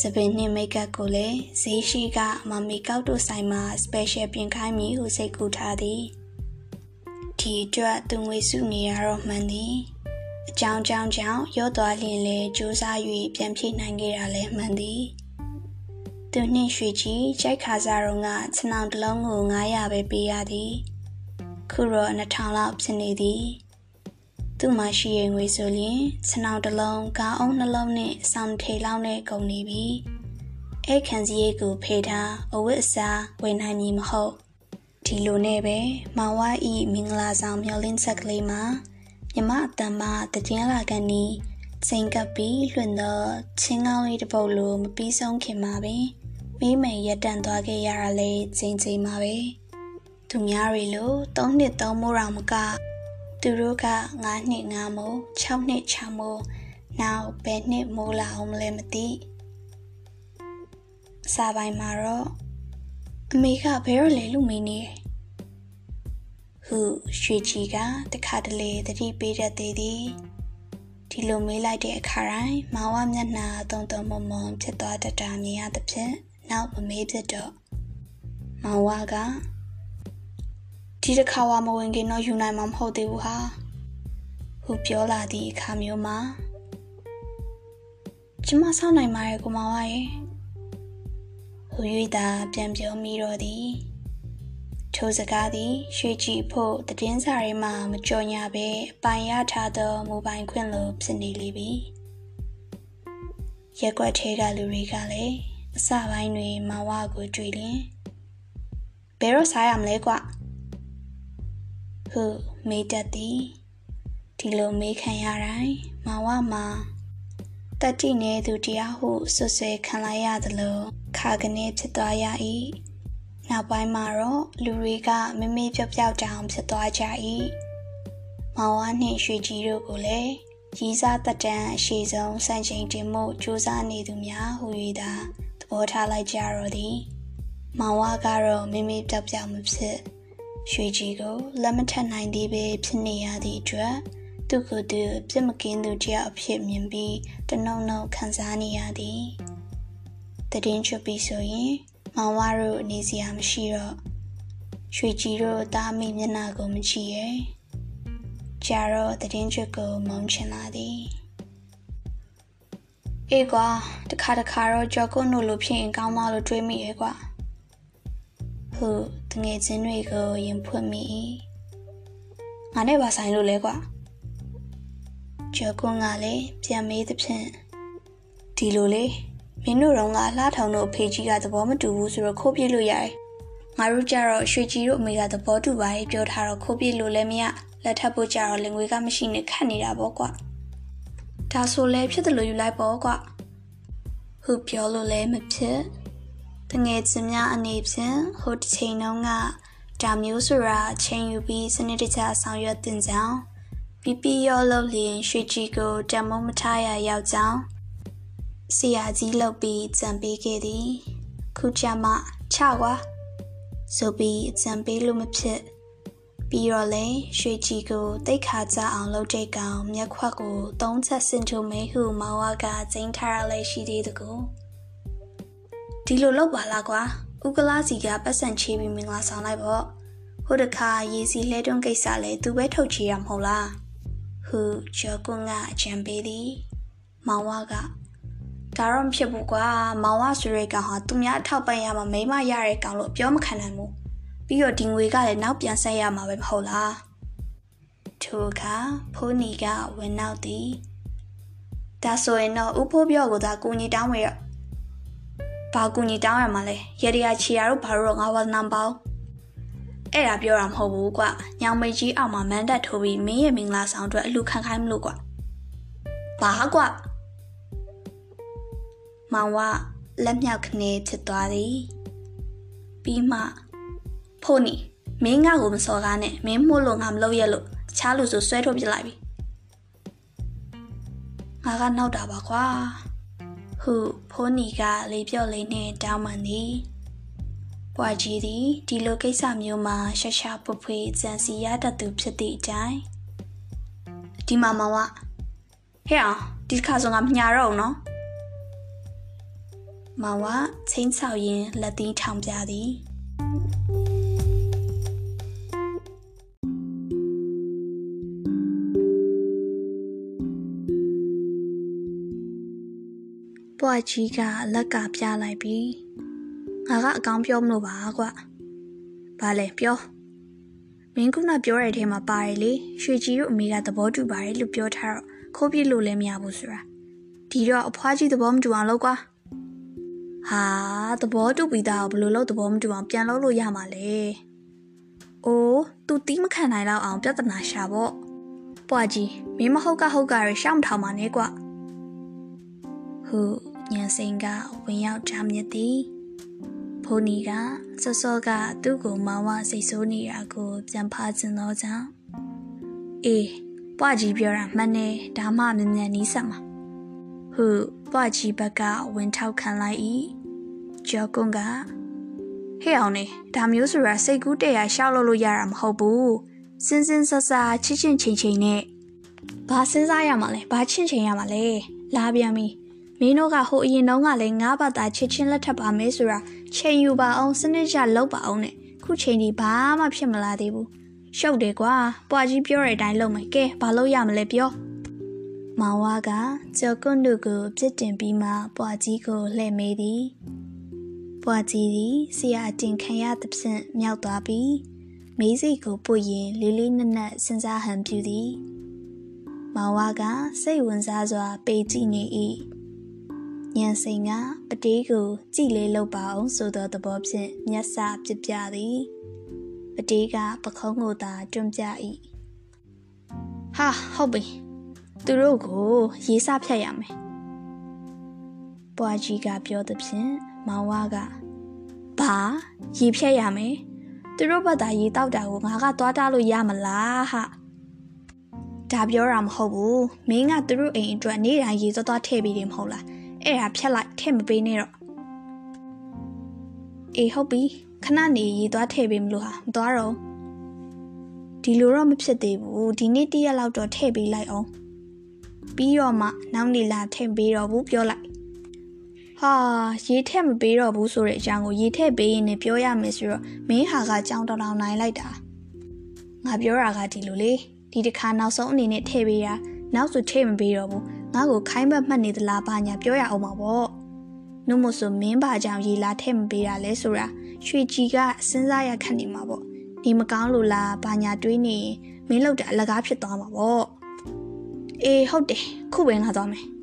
စပင်နှင့်မိတ်ကပ်ကိုလည်းဈေးရှိကမမီကောက်တို့ဆိုင်မှာ special ပြင်ခိုင်းမည်ဟုစိတ်ကူထားသည်ဒီအတွက်သူငွေစုနေရတော့မှန်သည် အကြောင်းကြောင့်ကြောင့်ရော့သွားလျင်လဲစူးစမ်း၍ပြန်ဖြည့်နိုင်ခဲ့တာလည်းမှန်သည်သူနှင့်ရွှေကြီးကြိုက်ခါစားတော့ကခြံအောင်တစ်လုံးကို900ပဲပေးရသည်ခုတော့2000လောက်ဖြစ်နေသည်သူ့မှာရှိရဲ့ငွေဆိုရင်ခြံအောင်တစ်လုံးကားအုံးနှလုံးနဲ့စောင်းထေလောက်နဲ့ကုန်နေပြီအဲ့ခံစည်းရိတ်ကိုဖေးထားအဝတ်အစားဝယ်နိုင်မည်မဟုတ်ဒီလိုနဲ့ပဲမောင်ဝါဤမင်္ဂလာဆောင်မျောလင်းဆက်ကလေးမှာ မြမအတန်မတည်င်းလာကန်နီစိန်ကပ်ပြီးလွှင့်သောချင်းကောင်းလေးတစ်ပုတ်လိုမပြီးဆုံးခင်မှာပင်မိမိရက်တန့်သွားခဲ့ရတာလေချိန်ချိန်မှာပဲသူများတွေလို၃နှစ်၃မိုးတောင်မကသူတို့က9နှစ်9မိုး6နှစ်6မိုးနောက်ဘယ်နှစ်မိုးလာအောင်မလဲမသိအစာပိုင်းမှာတော့အမေကဘယ်တော့လဲလို့မေးနေတယ် ဟုရွှေကြီးကတခါတလေတတိပေးတတ်သေးသည်ဒီလိုမေးလိုက်တဲ့အခါတိုင်းမောင်ဝမျက်နှာတုံတုံမုံမုံဖြစ်သွားတတ်တာမြင်ရသဖြင့်နောက်မမေးဖြစ်တော့မောင်ဝကဒီတစ်ခါဝမဝင်ခင်တော့ယူနိုင်မှာမဟုတ်သေးဘူးဟာဟုပြောလာသည့်အခါမျိုးမှာကျမဆောင်းနိုင်ပါရဲ့ကိုမောင်ဝရဲ့ဟူ၍သာပြန်ပြောမိတော့သည် ထိုစကားသည်ရွှေကြည်ဖို့တည်င်းစာရဲမှမကြော်ညာပဲအပိုင်ရထားသောမူပိုင်ခွင့်လိုဖြစ်နေလေပြီရက်ွက်ထဲကလူတွေကလည်းအစပိုင်းတွင်မဝကိုတွေ့လင်ဘယ်တော့စားရမလဲကွဟုမေးတတ်သည်ဒီလိုမေးခံရတိုင်းမဝမှာတတိနေသူတရားဟုဆွဆွဲခံလိုက်ရသလိုခါကနေဖြစ်သွားရ၏ နောက်ပိုင်းမှာတော့လူတွေကမမေ့ပြော့ပြော့တောင်ဖြစ်သွားကြ၏မောင်ဝါနှင့်ရွှေကြီးတို့ကိုလည်းရီးစားတက်တန်းအရှိဆုံးစံချိန်တင်မှုစူးစမ်းနေသူများဟူ၍သာသဘောထားလိုက်ကြတော့သည်မောင်ဝါကတော့မမေ့ပြော့ပြော့မဖြစ်ရွှေကြီးကိုလက်မထပ်နိုင်သေးပဲဖြစ်နေရသည့်အတွက်သူကသူပြစ်မကင်းသူတယောက်အဖြစ်မြင်ပြီးတနှုံနှုံခံစားနေရသည်တည်င်းချပြီးဆိုရင် မောင်ဝါတို့အနေစရာမရှိတော့ရွှေကြီးတို့တားမိမျက်နှာကိုမကြည့်ရဲ့ကြာတော့တည်င်းချကိုမုန်းချင်လာသည်အေးကွာတခါတခါတော့ကြော်ကုန်းတို့လိုဖြစ်ရင်ကောင်းမလို့တွေးမိရဲ့ကွာဟုတငယ်ချင်းတွေကိုရင်ဖွင့်မိငါနဲ့ပါဆိုင်လို့လဲကွာကျော်ကွန်းကလည်းပြန်မေးသဖြင့်ဒီလိုလေ မင်းတို့တော့ကလှထောင်တို့အဖေကြီးကသဘောမတူဘူးဆိုတော့ခိုးပြလို့ရတယ်ငါတို့ကြတော့ရွှေကြီးတို့အမေကသဘောတူပါရဲ့ပြောထားတော့ခိုးပြလို့လည်းမရလက်ထပ်ဖို့ကြတော့လင်ငွေကမရှိနဲ့ခတ်နေတာပေါ့ကွာဒါဆိုလဲဖြစ်တယ်လို့ယူလိုက်ပေါ့ကွာဟုပြောလို့လည်းမဖြစ်တငယ်ချင်းများအနေဖြင့်ဟိုတစ်ချိန်တုန်းကဒါမျိုးဆိုတာချိန်ယူပြီးစနစ်တကျဆောင်ရွက်တင်ကြောင်းပြပြရောလို့လျင်ရွှေကြီးကိုတမုံမထားရရောက်ကြောင်း ဆရာကြီးလှုပ်ပြီးကြံပေးခဲ့သည်ခုချမချကွာဆိုပြီးကြံပေးလို့မဖြစ်ပြီးတော့လဲရွှေကြီးကိုတိတ်ခါကြအောင်လှုပ်တဲ့ကောင်မျက်ခွက်ကိုသုံးချက်စင်ထုမဲဟုမောင်ဝကကျင်းထားရလဲရှိသေးတကူဒီလိုလုပ်ပါလားကွာဥကလာစီကပတ်စံချေးပြီးမင်္ဂလာဆောင်လိုက်ပေါ့ဟိုတခါရေစီလဲတွန်းကိစ္စလဲသူပဲထုတ်ချေရမဟုတ်လားဟုကျော်ကွန်းကအကြံပေးသည်မောင်ဝက ဒါတော့မဖြစ်ဘူးကွာမောင်ဝဆိုရဲကောင်ဟာသူများထောက်ပံ့ရမှာမိမရတဲ့ကောင်လို့ပြောမခံနိုင်ဘူးပြီးတော့ဒီငွေကလည်းနောက်ပြန်ဆက်ရမှာပဲမဟုတ်လားထိုအခါဖိုးနီကဝင်နောက်သည်ဒါဆိုရင်တော့ဥဖိုးပြောကိုသာကိုကြီးတောင်းဝေရဘာကူညီတောင်းရမှာလဲရေတရာချီယာတို့ဘာလို့တော့ငါဝါနံပေါင်းအဲ့ဒါပြောတာမဟုတ်ဘူးကွညောင်မေကြီးအောက်မှာမန်တက်ထိုးပြီးမင်းရဲ့မင်္ဂလာဆောင်အတွက်အလူခံခိုင်းမလို့ကွဘာကွ မောင်ဝလက်မြောက်ခနေဖြစ်သွားသည်ပြီးမှဖိုးနီမင်းငါ့ကိုမစော်ကားနဲ့မင်းမှုလို့ငါမလုပ်ရလို့တခြားလူဆိုဆွဲထုတ်ပြလိုက်ပြီငါကနောက်တာပါကွာဟုဖိုးနီကလေးပြော့လေးနဲ့တောင်းပန်သည်ပွားကြီးသည်ဒီလိုကိစ္စမျိုးမှာရှရှာပွဖွေကြံစီရတတ်သူဖြစ်သည့်အတိုင်းဒီမှာမောင်ကဟဲ့အောင်ဒီခါဆိုငါမညာတော့ဘူးနော် မောင်ကချင်းချောက်ရင်လက်သီးထောင်ပြသည်ပွားကြီးကလက်ကပြလိုက်ပြီးငါကအကောင်းပြောမလို့ပါကွ။ဘာလဲပြော။မင်းကနပြောတဲ့အထဲမှာပါတယ်လေရွှေကြီးတို့အမေကသဘောတူပါတယ်လို့ပြောထားတော့ခိုးပြလို့လည်းမရဘူးဆိုတာ။ဒီတော့အဖွားကြီးသဘောမတူအောင်လုပ်ကွာ။ ဟာသဘောတူပြီးသားဘယ်လိုလုပ်သဘောမတူအောင်ပြန်လုပ်လို့ရမှာလဲ။အိုး तू တီးမခံနိုင်တော့အောင်ပြဿနာရှာပေါ့။ပွားကြီးမင်းမဟုတ်ကဟုတ်ကရရှောင်းထောင်ပါနဲ့ကွာ။ဟုညံစိန်ကဝင်ရောက်ချမြစ်သည်ဖိုးနီကစောစောကသူ့ကိုမောင်ဝစိတ်ဆိုးနေတာကိုပြန်ဖားကျင်သောကြောင့်အေးပွားကြီးပြောတာမှန်တယ်ဒါမှမြန်မြန်နီးဆက်မှာဟုပွားကြီးဘက်ကဝင်ထောက်ခံလိုက်၏ ကျော်ကွန်းကဟဲ့အောင်နေဒါမျိုးဆိုတာစိတ်ကူးတရရှောက်လို့လို့ရတာမဟုတ်ဘူးစင်းစင်းဆဆာချစ်ချင်းချင်းချင်းနဲ့ဘာစဉ်းစားရမှာလဲဘာချင့်ချင်းရမှာလဲလာပြန်ပြီမင်းတို့ကဟိုအရင်တုန်းကလည်းငါးဘာသာချစ်ချင်းလက်ထပ်ပါမဲဆိုတာချိန်ယူပါအောင်စနစ်ကျလောက်ပါအောင်နဲ့ခုချိန်ဒီဘာမှဖြစ်မလာသေးဘူးရှုပ်တယ်ကွာပွားကြီးပြောတဲ့အတိုင်းလုပ်မယ်ကဲဘာလို့ရမလဲပြောမောင်ဝါကကြော်ကွန်းတို့ကိုပြစ်တင်ပြီးမှပွားကြီးကိုလှည့်မေးသည် ပွားကြီးသည်ဆရာအတင်ခံရသဖြင့်မြောက်သွားပြီးမေးစိတ်ကိုပွရင်လေးလေးနက်နက်စဉ်းစားဟန်ပြုသည်မောင်ဝါကစိတ်ဝင်စားစွာ ပေကြည့်နေ၏ညံစိန်ကပတေးကိုကြည်လေးလုပ်ပါအောင်ဆိုသောသဘောဖြင့်မျက်စာပြပြသည်ပတေးကပခုံးကိုသာတွန်းပြ၏ဟာဟုတ်ပြီသူတို့ကိုရေးစဖြတ်ရမယ်ပွားကြီးကပြောသဖြင့် မောင်ဝါကဘာရေဖြတ်ရမယ်သူတို့ဘက်သာရေတောက်တာကိုငါကသွားတားလို့ရမလားဟာဒါပြောတာမဟုတ်ဘူးမင်းကသူတို့အိမ်အတွက်နေ့တိုင်းရေသွားသွားထည့်ပြီးတယ်မဟုတ်လားအဲ့ဒါဖြတ်လိုက်ထည့်မပေးနဲ့တော့အေးဟုတ်ပြီခဏနေရေသွားထည့်ပေးမလို့ဟာမသွားတော့ဒီလိုတော့မဖြစ်သေးဘူးဒီနေ့တရက်လောက်တော့ထည့်ပေးလိုက်အောင်ပြီးတော့မှနောက်နေ့လာထည့်ပေးတော့ဘူးပြောလိုက် ဟာရေထက်မပေးတော့ဘူးဆိုတဲ့အကြောင်းကိုရေထက်ပေးရင်လည်းပြောရမယ်ဆိုတော့မင်းဟာကကြောင်တောင်တောင်နိုင်လိုက်တာငါပြောတာကဒီလိုလေဒီတစ်ခါနောက်ဆုံးအနေနဲ့ထည့်ပေးတာနောက်ဆိုထည့်မပေးတော့ဘူးငါ့ကိုခိုင်းဘက်မှတ်နေသလားဘာညာပြောရအောင်ပါဗောနှုတ်မဆိုမင်းဘာကြောင့်ရေလာထည့်မပေးတာလဲဆိုတာရွှေကြီးကစဉ်းစားရခက်နေမှာပေါ့ဒီမကောင်းလို့လားဘာညာတွေးနေမင်းလောက်တာအလကားဖြစ်သွားမှာဗောအေးဟုတ်တယ်ခုပဲလာသွားမယ်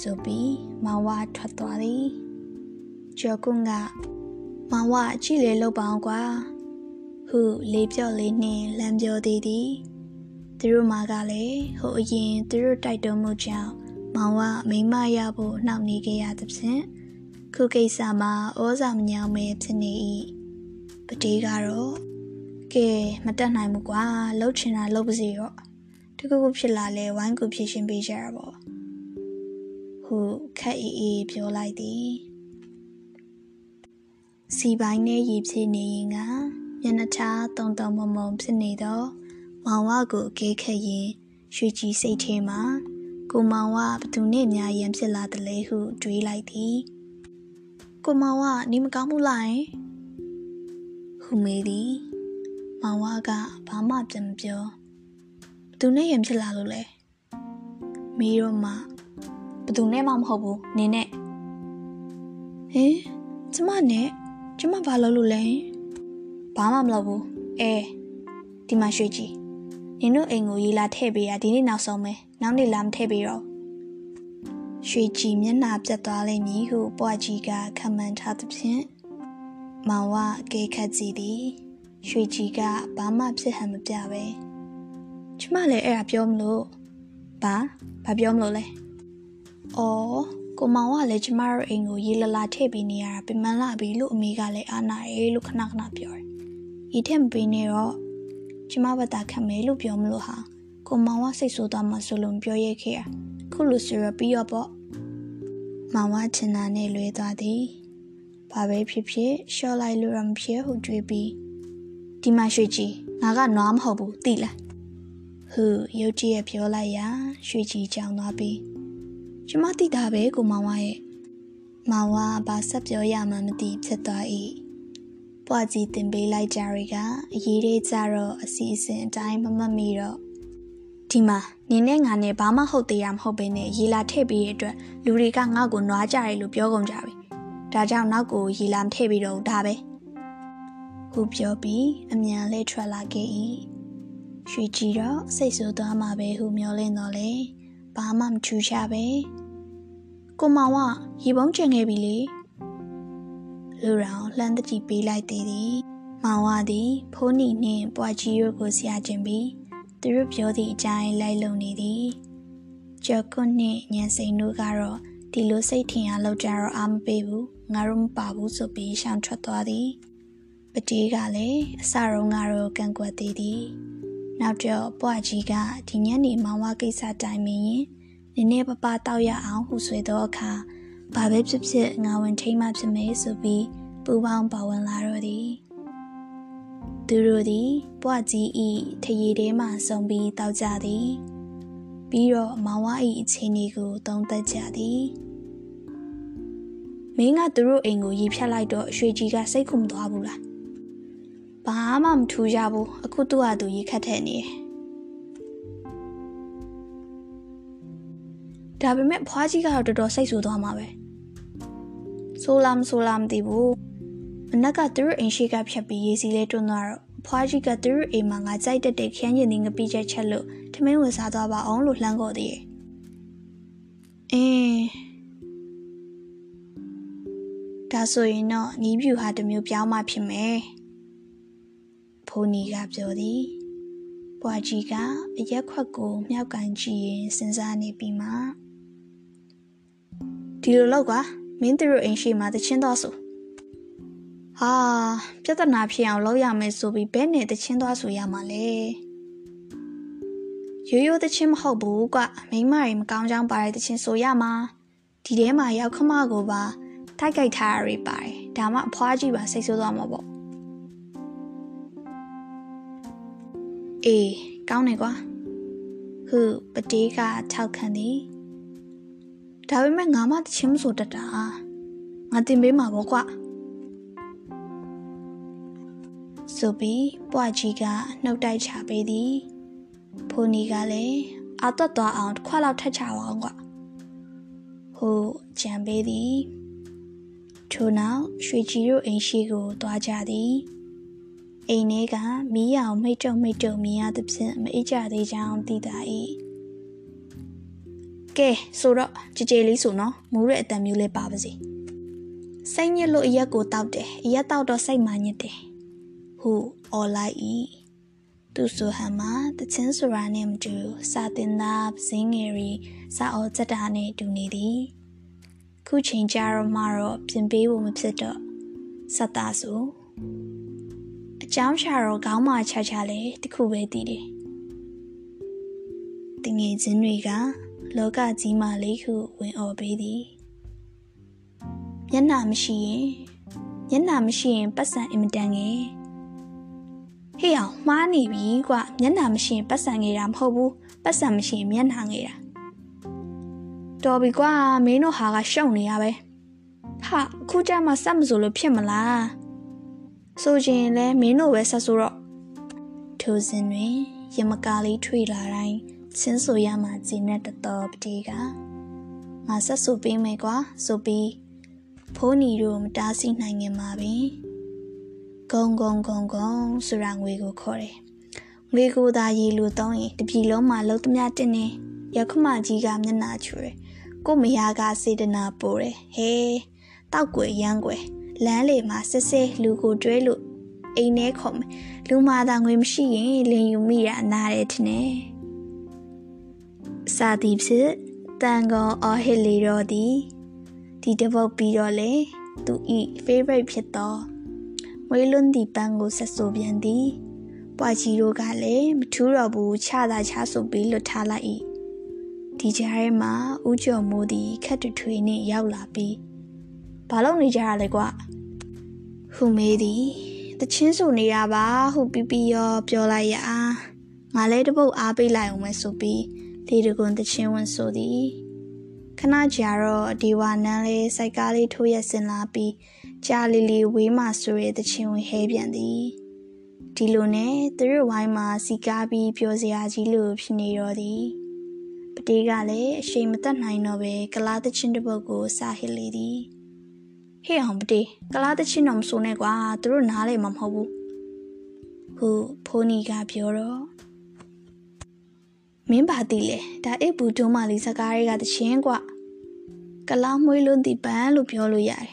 ဆိုပြီးမောင်ဝါထွက်သွားသည်ကျော်ကွန်းကမောင်ဝါကြည့်လေလောက်ပါအောင်ကွာဟုလေးပြော့လေးနှင်းလမ်းပြောသေးသည်သူတို့မာကလည်းဟိုအရင်သူတို့တိုက်တုံးမှုကြောင့်မောင်ဝမိမရဖို့နှောင့်နှေးခဲ့ရသဖြင့်ခုကိစ္စမှာဩဇာမညောင်းမဲဖြစ်နေ၏ပတေးကတော့ကဲမတက်နိုင်ဘူးကွာလှုပ်ချင်တာလှုပ်ပါစေရောတခုခုဖြစ်လာလဲဝိုင်းကူဖြည့်ရှင်းပေးကြရပါ ဟုခက်အေးအေးပြောလိုက်သည်စီပိုင်းနဲ့ရည်ဖြည့်နေရင်ကမျက်နှာချတုံတုံမုံမုံဖြစ်နေတော့မောင်ဝကိုအကေးခက်ရင်ရွှေကြီးစိတ်ထဲမှာကိုမောင်ဝဘသူနဲ့များရန်ဖြစ်လာတယ်လေဟုတွေးလိုက်သည်ကိုမောင်ဝနေမကောင်းဘူးလားဟုမေးသည်မောင်ဝကဘာမှပြန်မပြောဘသူနဲ့ရန်ဖြစ်လာလို့လဲမေးတော့မှ ဘသူနဲ့မှမဟုတ်ဘူးနင်းနဲ့ဟင်ကျမနဲ့ကျမဘာလုပ်လို့လဲဘာမှမလုပ်ဘူးအဲဒီမှာရွှေကြီးနင်တို့အိမ်ကိုရေလာထည့်ပေးရဒီနေ့နောက်ဆုံးပဲနောက်နေ့လာမထည့်ပေးတော့ရွှေကြီးမျက်နှာပြတ်သွားလိမ့်မည်ဟုပွားကြီးကခံမှန်းထားသဖြင့်မောင်ဝကေခတ်ကြည့်သည်ရွှေကြီးကဘာမှဖြစ်ဟန်မပြပဲကျမလည်းအဲ့ဒါပြောမလို့ဘာဘာပြောမလို့လဲ အော်ကိုမောင်ကလည်းကျမတို့အိမ်ကိုရေလလာထည့်ပေးနေရတာပြန်မလာပြီလို့အမေကလည်းအားနာရဲလို့ခဏခဏပြောတယ်။ဤထက်မပေးနေတော့ကျမဘတာခံမယ်လို့ပြောမလို့ဟာကိုမောင်ကစိတ်ဆိုးသွားမှဆိုလို့ပြောရဲခဲ့ရ။ခုလိုဆိုရပြီးတော့ပေါ့။မောင်ကချင်တာနဲ့လွဲသွားသည်။ဘာပဲဖြစ်ဖြစ်ရှော့လိုက်လို့ရမဖြစ်ဟုတွေးပြီးဒီမှာရွှေကြီးငါကနွားမဟုတ်ဘူးသိလား။ဟူရုတ်ကြီးရပြောလိုက်ရာရွှေကြီးကြောင်သွားပြီး ကျမသိတာပဲကိုမောင်ဝရဲ့မောင်ဝဘာဆက်ပြောရမှမသိဖြစ်သွား၏ပွားကြီးတင်ပေးလိုက်ကြရီကအရေးလေးကြတော့အစီအစဉ်အတိုင်းမမတ်မိတော့ဒီမှာနင်းနဲ့ငါနဲ့ဘာမှဟုတ်သေးရမဟုတ်ဘဲနဲ့ရေလာထည့်ပေးရတဲ့အတွက်လူတွေကငါ့ကိုနွားကြတယ်လို့ပြောကုန်ကြပြီဒါကြောင့်နောက်ကိုရေလာမထည့်ပြီးတော့ဒါပဲဟုပြောပြီးအမြန်လေးထွက်လာခဲ့၏ရွှေကြီးတော့စိတ်ဆိုးသွားမှာပဲဟုမျောလင်းတော့လေဘာမှမထူးခြားပဲ ကိုမောင်ကရေပုံးကျင်ခဲ့ပြီလေလူရောင်လှမ်းတကြည့်ပေးလိုက်သေးသည်မောင်ဝသည်ဖိုးနီနှင့်ပွားကြီးတို့ကိုဆရာကျင်ပြီးသူတို့ပြောသည့်အတိုင်းလိုက်လုံနေသည်ကျော်ကွန်းနှင့်ညံစိန်တို့ကတော့ဒီဒီလိုစိတ်ထင်အားလောက်ကြတော့အားမပေးဘူးငါတို့မပါဘူးဆိုပြီးရှောင်ထွက်သွားသည်ပတေးကလည်းအစရုံးကတော့ကန့်ကွက်သေးသည်နောက်တော့ပွားကြီးကဒီညနေမောင်ဝကိစ္စတိုင်မင်းရင် နည်းနည်းပပတောက်ရအောင်ဟူဆွေသောအခါဘာပဲဖြစ်ဖြစ်ငါဝင်ထိမှဖြစ်မယ်ဆိုပြီးပူပေါင်းပါဝင်လာတော့သည်သူတို့သည်ပွားကြီးဤထရီထဲမှဆုံပြီးတောက်ကြသည် ပြီးတော့မောင်ဝဤအခြေအနေကိုသုံးသပ်ကြသည်မင်းကသူတို့အိမ်ကိုရီဖြတ်လိုက်တော့ရွှေကြီးကစိတ်ခုမသွားဘူးလားဘာမှမထူကြဘူးအခုသူ့ဟာသူရေခတ်ထဲနေတယ် ဒါပေမဲ့ဖွားကြီးကတော့တော်တော်စိတ်ဆူသွားမှာပဲဆိုလာမဆိုလာမသိဘူးမနက်ကသူတို့အိမ်ရှိကဖြတ်ပြီးရေးစီလေးတွန်းသွားတော့ဖွားကြီးကသူတို့အိမ်မှာငါကြိုက်တဲ့တဲ့ခန်းရင်ဒီငပိချက်ချက်လို့ထမင်းဝင်စားသွားပါအောင်လို့လှမ်းခေါ်သေးတယ်အင်းဒါဆိုရင်တော့ညီးပြူဟာတမျိုးပြောင်းမှဖြစ်မယ်ဖိုးနီကပြောသည်ပွားကြီးကအရက်ခွက်ကိုမြောက်ကန်ကြည့်ရင်စဉ်းစားနေပြီးမှ ဒီလိုလောက်ကွာမင်းတို့အိမ်ရှိမှာတချင်းသွားဆိုဟာပြဿနာဖြစ်အောင်လုပ်ရမယ်ဆိုပြီးဘဲနဲ့တချင်းသွားဆိုရမှာလေရိုးရိုးတချင်းမဟုတ်ဘူးကွမိမတွေမကောင်းကြောင်းပါတဲ့တချင်းဆိုရမှာဒီထဲမှာရောက်ခမကိုပါထိုက်ကြိုက်ထားရပါတယ်ဒါမှအဖွားကြီးပါစိတ်ဆိုးသွားမှာပေါ့အေးကောင်းတယ်ကွာဟုပတေးကထောက်ခံသည် ဒါပေမဲ့ငါမှတချင်းမဆိုတတ်တာငါတင်ပေးမှာပေါ့ကွာဆိုပြီးပွားကြီးကနှုတ်တိုက်ချပေးသည်ဖိုနီကလည်းအာသွတ်သွားအောင်တစ်ခွက်လောက်ထက်ချအောင်ကွာဟိုကြံပေးသည်ထို့နောက်ရွှေကြီးတို့အိမ်ရှိကိုသွားကြသည်အိမ်ထဲကမီးရောင်မိတ်တုံမိတ်တုံမြင်ရသဖြင့်မအိပ်ကြသေးကြောင်းသိတာ၏ ကဲဆိုတော့ကြည်ကြည်လေးဆိုနော်မူးတဲ့အတန်မျိုးလေးပါပါစေစိတ်ညစ်လို့အရက်ကိုတောက်တယ်အရက်တောက်တော့စိတ်မှညစ်တယ်ဟုအော်လိုက်၏သူဆိုဟန်မှာတချင်းဆိုတာနဲ့မတူစာတင်သားပစင်းငယ်ရီစာအော်စက်တာနဲ့တူနေသည်ခုချိန်ကြတော့မှတော့ပြင်ပေးဖို့မဖြစ်တော့စက်သားဆိုအကြောင်းရှာတော့ခေါင်းမချချလဲတခုပဲတည်တယ်တငယ်ချင်းတွေက လောကကြီးမှလေးခုဝင်អော်ပေးသည်မျက်နှာမရှိရင်မျက်နှာမရှိရင်ပတ်စံအင်မတန်ငယ်ဟေ့အောင်မှားနေပြီကွမျက်နှာမရှိရင်ပတ်စံငယ်တာမဟုတ်ဘူးပတ်စံမရှိရင်မျက်နှာငယ်တာတော်ပြီကွာမင်းတို့ဟာကရှုံနေရပဲဟာအခုကြမှာစက်မစိုးလို့ဖြစ်မလားဆိုချင်လဲမင်းတို့ပဲဆက်ဆိုတော့ထိုစဉ်တွင်ရမကာလေးထွေလာတိုင်း ချင်းဆိုရမှဂျင်းနဲ့တတော်ပတိကငါဆက်ဆိုပေးမယ်ကွာဆိုပြီးဖိုးနီတို့မတားဆီးနိုင်ခင်မှာပင်ဂုံဂုံဂုံဂုံဆိုတာငွေကိုခေါ်တယ်ငွေကိုသာရေလိုသုံးရင်တပြည်လုံးမှာလုံးသမျှတင်နေရခမကြီးကမျက်နှာချူတယ်ကိုမယားကစေတနာပို့တယ်ဟဲတောက်ွယ်ရမ်းွယ်လမ်းလေမှာစစ်စစ်လူကိုတွဲလို့အိမ်ထဲခေါ်မယ်လူမာသာငွေမရှိရင်လင်ယူမိရအနာတယ်ထင်တယ် စာသည်ဖြစ်တန်ကောအော်ဟစ်လီတော့သည်ဒီတပုတ်ပြီးတော့လေသူဤ favorite ဖြစ်တော့မွေးလွန်းဒီပန်းကိုဆက်ဆိုပြန်သည်ပွားကြီးတို့ကလည်းမထူးတော့ဘူးချတာချဆိုပြီးလွတ်ထားလိုက်၏ဒီကြားထဲမှာဦးကျော်မိုးသည်ခက်ထွထွေနဲ့ရောက်လာပြီးဘာလို့နေကြရလဲကွာဟူမေးသည်တချင်းဆိုနေရပါဟုပီပီရောပြောလိုက်ရငါလဲတပုတ်အားပေးလိုက်အောင်မယ်ဆိုပြီး လေတကွန်တချင်းဝင်ဆိုသည်ခဏကြာတော့ဒီဝါနန်းလေးစိုက်ကားလေးထိုးရက်စင်လာပြီးကြာလီလီဝေးမှဆိုရဲတချင်းဝင်ဟဲပြန်သည်ဒီလိုနဲ့သူတို့ဝိုင်းမှာစီကားပြီးပြောစရာကြီးလို့ဖြစ်နေတော့သည်ပတေးကလည်းအရှိန်မတက်နိုင်တော့ပဲကလားတချင်းတစ်ပုတ်ကိုစာဟစ်လေသည်ဟေ့အောင်ပတေးကလားတချင်းတော့မဆိုနဲ့ကွာသူတို့နားလေမှာမဟုတ်ဘူးဟုဖိုးနီကပြောတော့ မင်းပါတိလေဒါအိပ်ဘူးတွန်းမလေးစကားတွေကတချင်းကွကလားမွေးလွန်းတီပန်းလို့ပြောလို့ရတယ်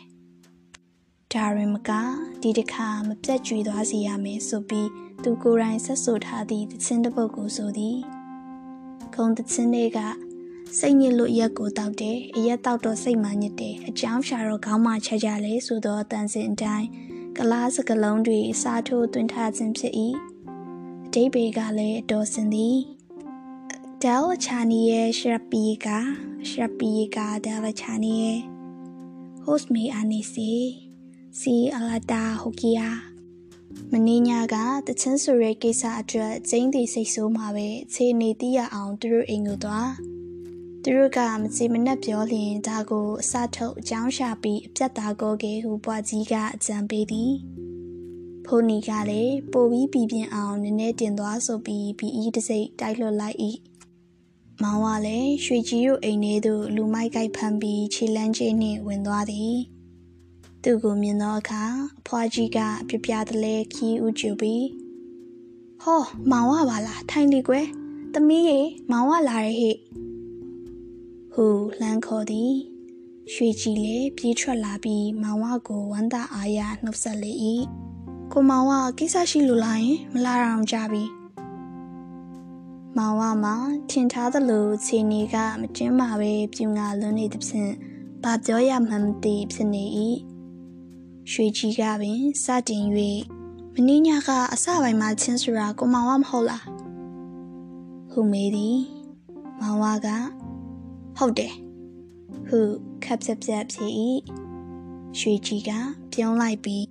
ဒါရင်မကဒီတစ်ခါမပြတ်ကြွေသွားစီရမယ်ဆိုပြီးသူကိုယ်တိုင်ဆက်ဆိုထားသည့်တချင်းတစ်ပုတ်ကိုဆိုသည်ခုံတချင်းတွေကစိတ်ညစ်လို့ရက်ကိုတောက်တယ်အရက်တောက်တော့စိတ်မှညစ်တယ်အကြောင်းရှာတော့ခေါင်းမှချက်ကြလဲဆိုတော့အတန်စင်အတိုင်းကလားစကလုံးတွေအစားထိုးသွင်းထားခြင်းဖြစ်၏အတိပေကလည်းအတော်စင်သည် ဒဲလချာနီရဲ့ရှရပီကရှရပီကဒဲလချာနီရဲ့ host me အနီစီစီအလာတာဟိုကီယာမင်းညာကတချင်းဆိုရဲကိစ္စအတွက်ကျင်းတီစိတ်ဆိုးမှာပဲခြေနေတိရအောင်သူတို့အိမ်ကိုသွားသူတို့ကမစီမနှက်ပြောလျင်ဒါကိုအစထုတ်အကြောင်းရှာပြီးအပြတ်သားကိုကေဟူပွားကြီးကအကြံပေးသည်ဖိုနီကလည်းပိုပြီးပြည်ပြင်းအောင်နည်းနည်းတင်သွားဆိုပြီးဘီအီတစိတ်တိုက်လွတ်လိုက်၏ မောင်ကလည်းရွှေကြီးတို့အိမ်ထဲသို့လူမိုက်ကိုက်ဖမ်းပြီးခြေလန်းကျင်းနှင့်ဝင်သွားသည်သူကိုမြင်သောအခါအဖွားကြီးကပြပြတလဲခီးဥကျူပြီးဟောမောင်ဝပါလားထိုင်လီကွယ်သမီးရေမောင်ဝလာရဲ့ဟဲ့ဟူလှမ်းခေါ်သည်ရွှေကြီးလည်းပြေးထွက်လာပြီးမောင်ဝကိုဝမ်းသာအားရနှုတ်ဆက်လေ၏ကိုမောင်ဝကိစ္စရှိလို့လားယင်မလာအောင်ကြပြီ မောင်ဝမှာထင်ထားသလိုခြေနေကမကျင်းမာပဲပြူငါလွန်းနေသည်ဖြင့်ဘာပြောရမှန်းမသိဖြစ်နေ၏ရွှေကြီးကပင်စတင်၍မင်းညကအစပိုင်းမှာချင်းစရာကိုမောင်ဝမဟုတ်လားဟူမေးသည်မောင်ဝကဟုတ်တယ်ဟုခပ်ပြက်ပြက်ဖြစ်၏ရွှေကြီးကပြုံးလိုက်ပြီး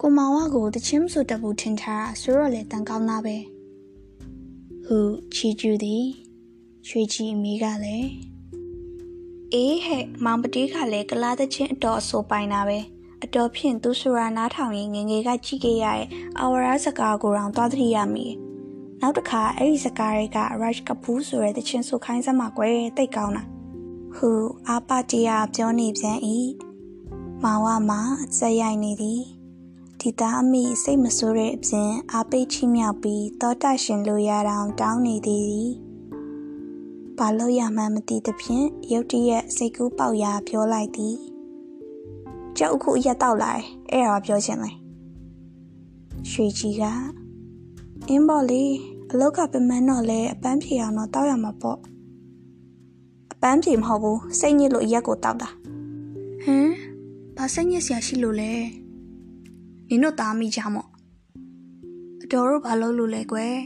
ကိုမောင်ဝကိုတချင်းမဆိုတဘူးထင်ထားတာဆိုတော့လေတန်ကောင်းသားပဲ ဟုချီကျူးသည်ရွှေကြီးအမေကလည်းအေးဟဲ့မောင်ပတိကလည်းကလားတဲ့ချင်းအတော်အဆိုပိုင်တာပဲအတော်ဖြင့်သူဆိုရာနားထောင်ရင်ငငယ်ကကြည့်ခဲ့ရတဲ့အာဝရစကားကိုတောင်သွားသတိရမိနောက်တစ်ခါအဲ့ဒီစကားတွေက Rush ကပူးဆိုတဲ့တချင်းဆိုခိုင်းစမ်းမှာကွယ်တိတ်ကောင်းတာဟုအာပတီယာပြောနေပြန်၏မောင်ဝမှာစက်ရိုက်နေသည် ဒီသားအမိစိတ်မဆိုးတဲ့အပြင်အာပိတ်ချိမြောက်ပြီးတောတရှင်လိုရအောင်တောင်းနေသေးသည်ဘာလို့ရမှန်းမသိသဖြင့်ရုတ်တရက်စိတ်ကူးပေါက်ရာပြောလိုက်သည်ကြောက်အခုအရက်တောက်လာတယ်အဲ့ဒါပြောချင်လဲရွှေကြီးကအင်းဘော်လေးအလောက်ကပမန်းတော့လဲအပန်းဖြေအောင်တော့တောက်ရမှာပေါ့အပန်းဖြေမဟုတ်ဘူးစိတ်ညစ်လို့အရက်ကိုတောက်တာဟမ်ဘာစိတ်ညစ်စရာရှိလို့လဲ နင်တို့သားမိကြမို့အတော်တို့ဘာလုပ်လို့လဲကွယ်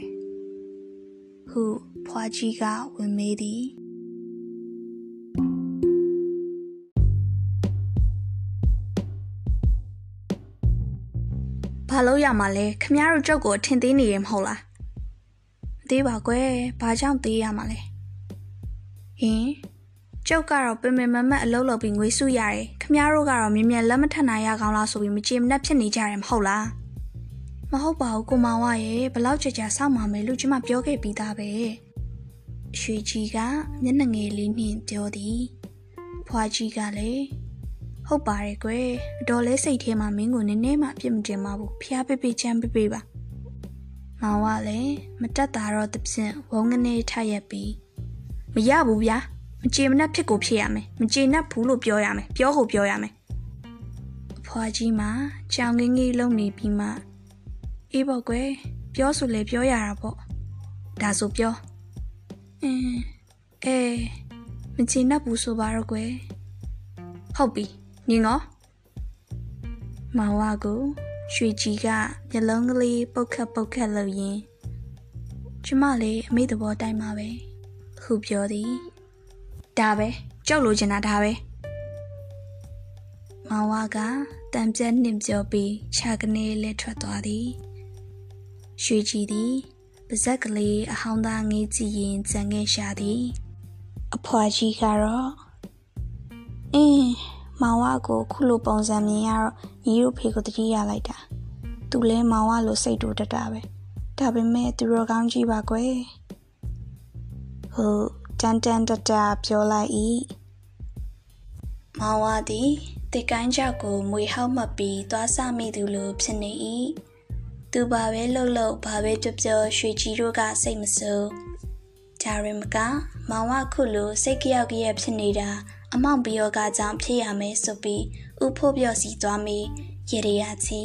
ဟုဖွာကြီးကဝင်မေးသည်ဘာလို့ရမှာလဲခမရတို့ကြောက်ကိုထင်သေးနေရမဟုတ်လားမသေးပါကွယ်ဘာကြောင့်သေးရမှာလဲဟင် ကျုပ်ကတော့ပင်ပင်မမတ်အလုပ်လုပ်ပြီးငွေစုရတယ်ခမရတို့ကတော့မြင်မြန်လက်မထနိုင်ရကောင်းလားဆိုပြီးမကြေမနက်ဖြစ်နေကြတယ်မဟုတ်လားမဟုတ်ပါဘူးကိုမောင်ဝရဲ့ဘလောက်ကြကြစောင့်ပါမယ်လို့ကျမပြောခဲ့ပြီးသားပဲရွှေကြီးကမျက်နှာငယ်လေးနှင့်ပြောသည်ဖွာကြီးကလည်းဟုတ်ပါတယ်ကွယ်အတော်လဲစိတ်ထဲမှာမင်းကိုနည်းနည်းမှအပြစ်မတင်ပါဘူးဖျားပေးပေးချမ်းပေးပေးပါမောင်ကလည်းမတက်တာတော့တဖြင့်ဝုန်းကနေထရက်ပြီးမရဘူးဗျာ မကြေမနက်ဖြစ်ကိုဖြစ်ရမယ်မကြေနပ်ဘူးလို့ပြောရမယ်ပြောဟုတ်ပြောရမယ်အဖွာကြီးမှာကြောင်ငင်းကြီးလုံနေပြီးမှအေးပေါ့ကွယ်ပြောဆိုလေပြောရတာပေါ့ဒါဆိုပြောအင်းအဲမကြေနပ်ဘူးဆိုပါတော့ကွယ်ဟုတ်ပြီငင်ကောမောင်ဝကိုရွှေကြီးကမျက်လုံးကလေးပုတ်ခတ်ပုတ်ခတ်လို့ရင်ကျမလေးအမေသဘောတိုင်းပါပဲခုပြောသည် ဒါပဲကြောက်လို့ချင်တာဒါပဲမောင်ဝကတံပြက်နှင်ပြောပြီးခြာကနေလဲထွက်သွားသည်ရွှေကြီးသည်ပါဇက်ကလေးအဟောင်းသားငေးကြည့်ရင်ကြံခဲ့ရှာသည် အဖွာကြီးကတော့အင်းမောင်ဝကိုခုလိုပုံစံမြင်ရတော့ညီတို့ဖေကိုတတိရလိုက်တာသူလဲမောင်ဝလိုစိတ်တူတတ်တာပဲဒါပေမဲ့သူတို့ကောင်းကြည့်ပါကွယ်ဟုတ် တန်တန်တတပြောလိုက်၏မောင်ဝသည်တေကိုင်းကြောက်ကိုမွေဟောက်မှတ်ပြီးသွားစမိသူလိုဖြစ်နေ၏သူဘာပဲလှုပ်လှုပ်ဘာပဲပြောပြောရွှေကြီးတို့ကစိတ်မစိုးဒါရင်မကမောင်ဝခုလိုစိတ်ကြောက်ကြရဖြစ်နေတာအမောင်ပီယောကကြောင့်ဖြစ်ရမယ်ဆိုပြီးဥဖို့ပြော့စီသွားမိရေရရချီ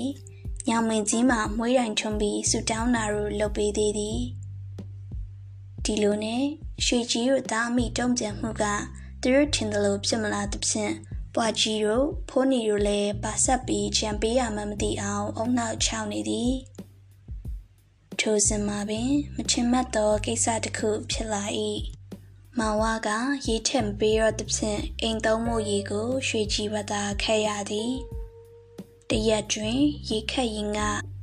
ညောင်မင်းကြီးမှမွေးတိုင်ချုံပြီးဆူတောင်းတာတို့လုပ်ပေးသေးသည်ဒီလိုနဲ့ ရွှေကြီးတို့သားမိတုံ့ပြန်မှုကသူတို့ထင်တယ်လို့ဖြစ်မလားသဖြင့်ပွားကြီးတို့ဖိုးနီတို့လည်းပါဆက်ပြီးကြံပေးရမှမသိအောင်အုံနောက်ချောင်းနေသည်ထိုစဉ်မှာပင်မချင်မတ်သောကိစ္စတစ်ခုဖြစ်လာ၏မောင်ဝါကရေထက်မပေးရသဖြင့်အိမ်သုံးမှုရေကိုရွှေကြီးဘသာခဲရသည်တရက်တွင်ရေခက်ရင်က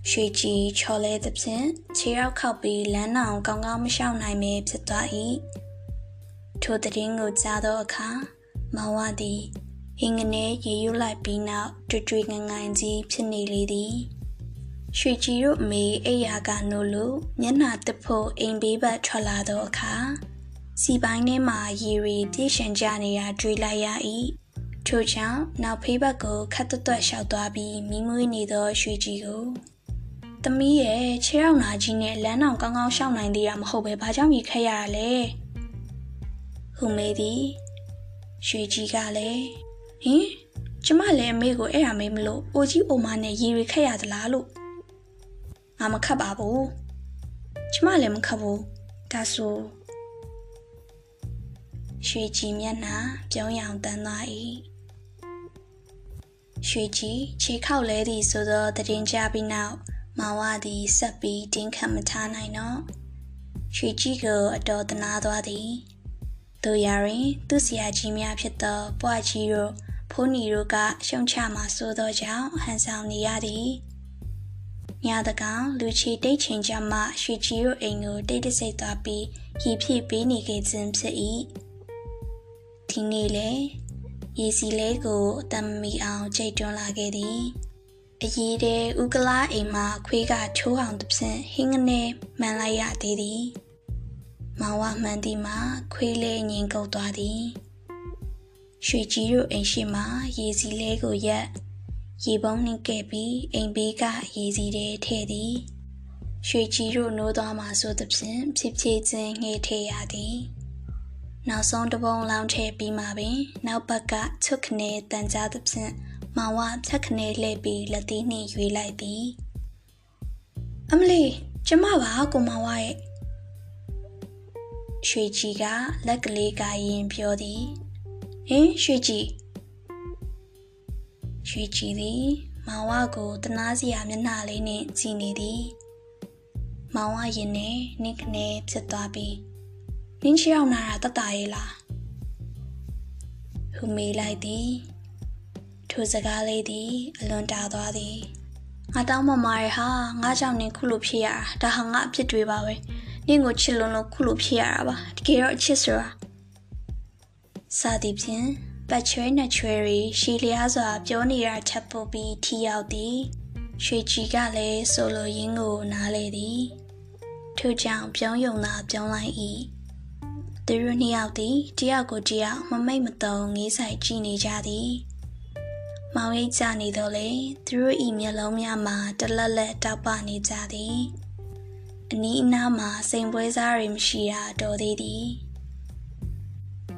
ရွှေကြီးချော်လဲသဖြင့်ခြေရောက်ခောက်ပြီးလမ်းနောင်ကောင်းကောင်းမရှောင်နိုင်ပဲဖြစ်သွား၏ထိုတည်င်းကိုကြားသောအခါမောင်ဝသည်ဟင်းကနေရေယူလိုက်ပြီးနောက်တွေ့တွေ့ငငိုင်ကြီးဖြစ်နေလေသည်ရွှေကြီးတို့အမေအိယာကနို့လို့မျက်နှာတစ်ဖို့အိမ်ဘေးဘက်ထွက်လာသောအခါစီပိုင်းထဲမှာရေရီပြည့်ရှင်ကြနေတာတွေ့လိုက်ရ၏ထို့ကြောင့်နောက်ဖေးဘက်ကိုခတ်တွတ်လျှောက်သွားပြီးမိမွေးနေသောရွှေကြီးကို သမီးရဲ့ခြေရောက်နာကြီးနဲ့လမ်းအောင်ကောင်းကောင်းရှောင်းနိုင်သေးတာမဟုတ်ပဲဘာကြောင့်ကြီးခက်ရတာလဲဟူမေသည်ရွှေကြီးကလည်းဟင်ကျမလည်းအမေကိုအဲ့ဒါမေးမလို့အိုကြီးအိုမနဲ့ရေရီခက်ရသလားလို့ငါမခတ်ပါဘူးကျမလည်းမခတ်ဘူးဒါဆိုရွှေကြီးမျက်နှာပြုံးရောင်တန်းသွား၏ရွှေကြီးခြေခောက်လဲသည်ဆိုသောတည်င်းကြပြီးနောက် မောင်ဝသည်ဆက်ပြီးတင်းခတ်မထားနိုင်တော့ရွှေကြီးကိုအတော်တနာသွားသည်တို့ရရင်သူ့ဆရာကြီးများဖြစ်သောပွားကြီးတို့ဖိုးနီတို့ကရှုံချမှဆိုသောကြောင့်ဟန်ဆောင်နေရသည်ညတကောင်လူချီတိတ်ချိန်ကြမှရွှေကြီးတို့အိမ်ကိုတိတ်တဆိတ်သွားပြီးရီဖြည့်ပေးနေခဲ့ခြင်းဖြစ်၏ဒီနေ့လေရေစီလေးကိုအတမမီအောင်ကြိတ်တွန်းလာခဲ့သည် အကြီးတဲ့ဥကလာအိမ်မှာခွေးကချိုးအောင်တစ်ဖြင့်ဟင်းကနေမှန်လိုက်ရသေးသည်မောင်ဝမှန်ဒီမှာခွေးလေးငင်ကုတ်သွားသည်ရွှေကြီးတို့အိမ်ရှိမှာရေစီလေးကိုရက်ရေပုံးနှင်းခဲ့ပြီးအိမ်ဘေးကရေစီတွေထည့်သည်ရွှေကြီးတို့နိုးသွားမှဆိုသဖြင့်ဖြည်းဖြည်းချင်းငှေ့ထည့်ရသည်နောက်ဆုံးတပုံလောင်းထည့်ပြီးမှပင် နောက်ဘက်ကချွတ်ခနဲ့တန်ကြားသဖြင့် မောင်ဝဖြတ်ခနဲ့လှည့်ပြီးလက်သီးနှင့်ရွေးလိုက်သည်အမလီကျမပါကိုမောင်ဝရဲ့ရွှေကြီးကလက်ကလေးကရင်ပြောသည်ဟင်ရွှေကြီးရွှေကြီးသည်မောင်ဝကိုတနာစီယာမျက်နှာလေးနဲ့ကြည့်နေသည်မောင်ဝရင်နဲ့နင့်ခနဲ့ဖြစ်သွားပြီးနင်းချောင်းနာတာတတရဲ့လားဟူမေးလိုက်သည် ထိုစကားလေးသည်အလွန်တာသွားသည်ငါတောင်းမမာရဟာငါကြောင့်နင်ခုလိုဖြစ်ရတာဒါဟာငါအဖြစ်တွေပါပဲနင့်ကိုချစ်လွန်လို့ခုလိုဖြစ်ရတာပါတကယ်တော့အချစ်ဆိုတာစသည်ဖြင့်ပတ်ချွဲနဲ့ချွဲရီရှီလျားစွာပြောနေတာချက်ပုတ်ပြီးထီရောက်သည်ရွှေကြီးကလည်းဆိုလိုရင်းကိုနားလေသည်ထို့ကြောင့်ပြောင်းယုံသာပြောင်းလိုက်၏သူတို့နှစ်ယောက်သည်တယောက်ကိုတယောက်မမိတ်မတုံငေးဆိုင်ကြည့်နေကြသည် မောင်ရိပ်ကြနေတော့လေသူတို့ဤမျက်လုံးများမှာတလက်လက်တောက်ပနေကြသည်အနီးအနားမှာစိန်ပွဲစားတွေမရှိတာတော်သေးသည်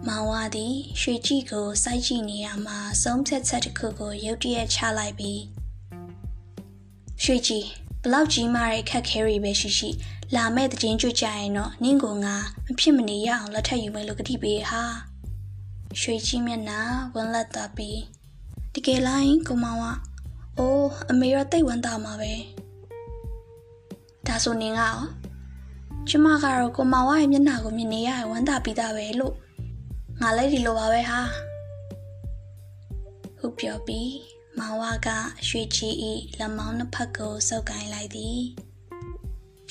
မောင်ဝါသည်ရွှေကြည့်ကိုစိုက်ကြည့်နေရမှာဆုံးဖြတ်ချက်တစ်ခုကိုရုတ်တရက်ချလိုက်ပြီးရွှေကြည့်ဘလောက်ကြီးမားတဲ့ခက်ခဲတွေပဲရှိရှိ လာမဲ့တဲ့ချင်းကြွကြရင်တော့နင့်ကိုငါမဖြစ်မနေရအောင်လက်ထပ်ယူမယ်လို့ကတိပေးဟာရွှေကြီးမျက်နှာဝန်လက်သွားပြီး တကယ်လိုက်ကိုမောင်ကအိုးအမေရောတိတ်ဝမ်းသာမှာပဲဒါဆိုနင်ကရောကျမကတော့ကိုမောင်ရဲ့မျက်နှာကိုမြင်နေရဝမ်းသာပြီးသားပဲလို့ငါလည်းဒီလိုပါပဲဟာဟုတ်ပြောပြီးမောင်ဝကရွှေချီဤလက်မောင်းနှစ်ဖက်ကိုစုပ်ကိုင်းလိုက်သည်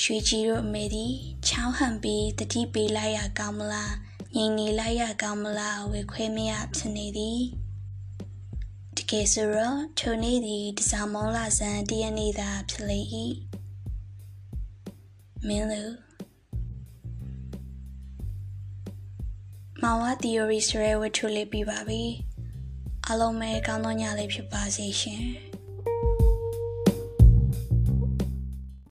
ရွှေကြီးတို့အမေသည်ချောင်းဟန်ပြီးတတိပေးလိုက်ရကောင်းမလားငြိမ်နေလိုက်ရကောင်းမလားဝေခွဲမရဖြစ်နေသည်တ ကယ်ဆိုတော့ထိုနေ့သည်တစားမောင်းလာစံတရနေ့သာဖြစ်လေ၏မင်းလူမောင်ဝ theory ဆိုရဲဝတ္ထုလေးပြပါပြီအလုံးမဲကောင်းသောညလေးဖြစ်ပါစေရှင်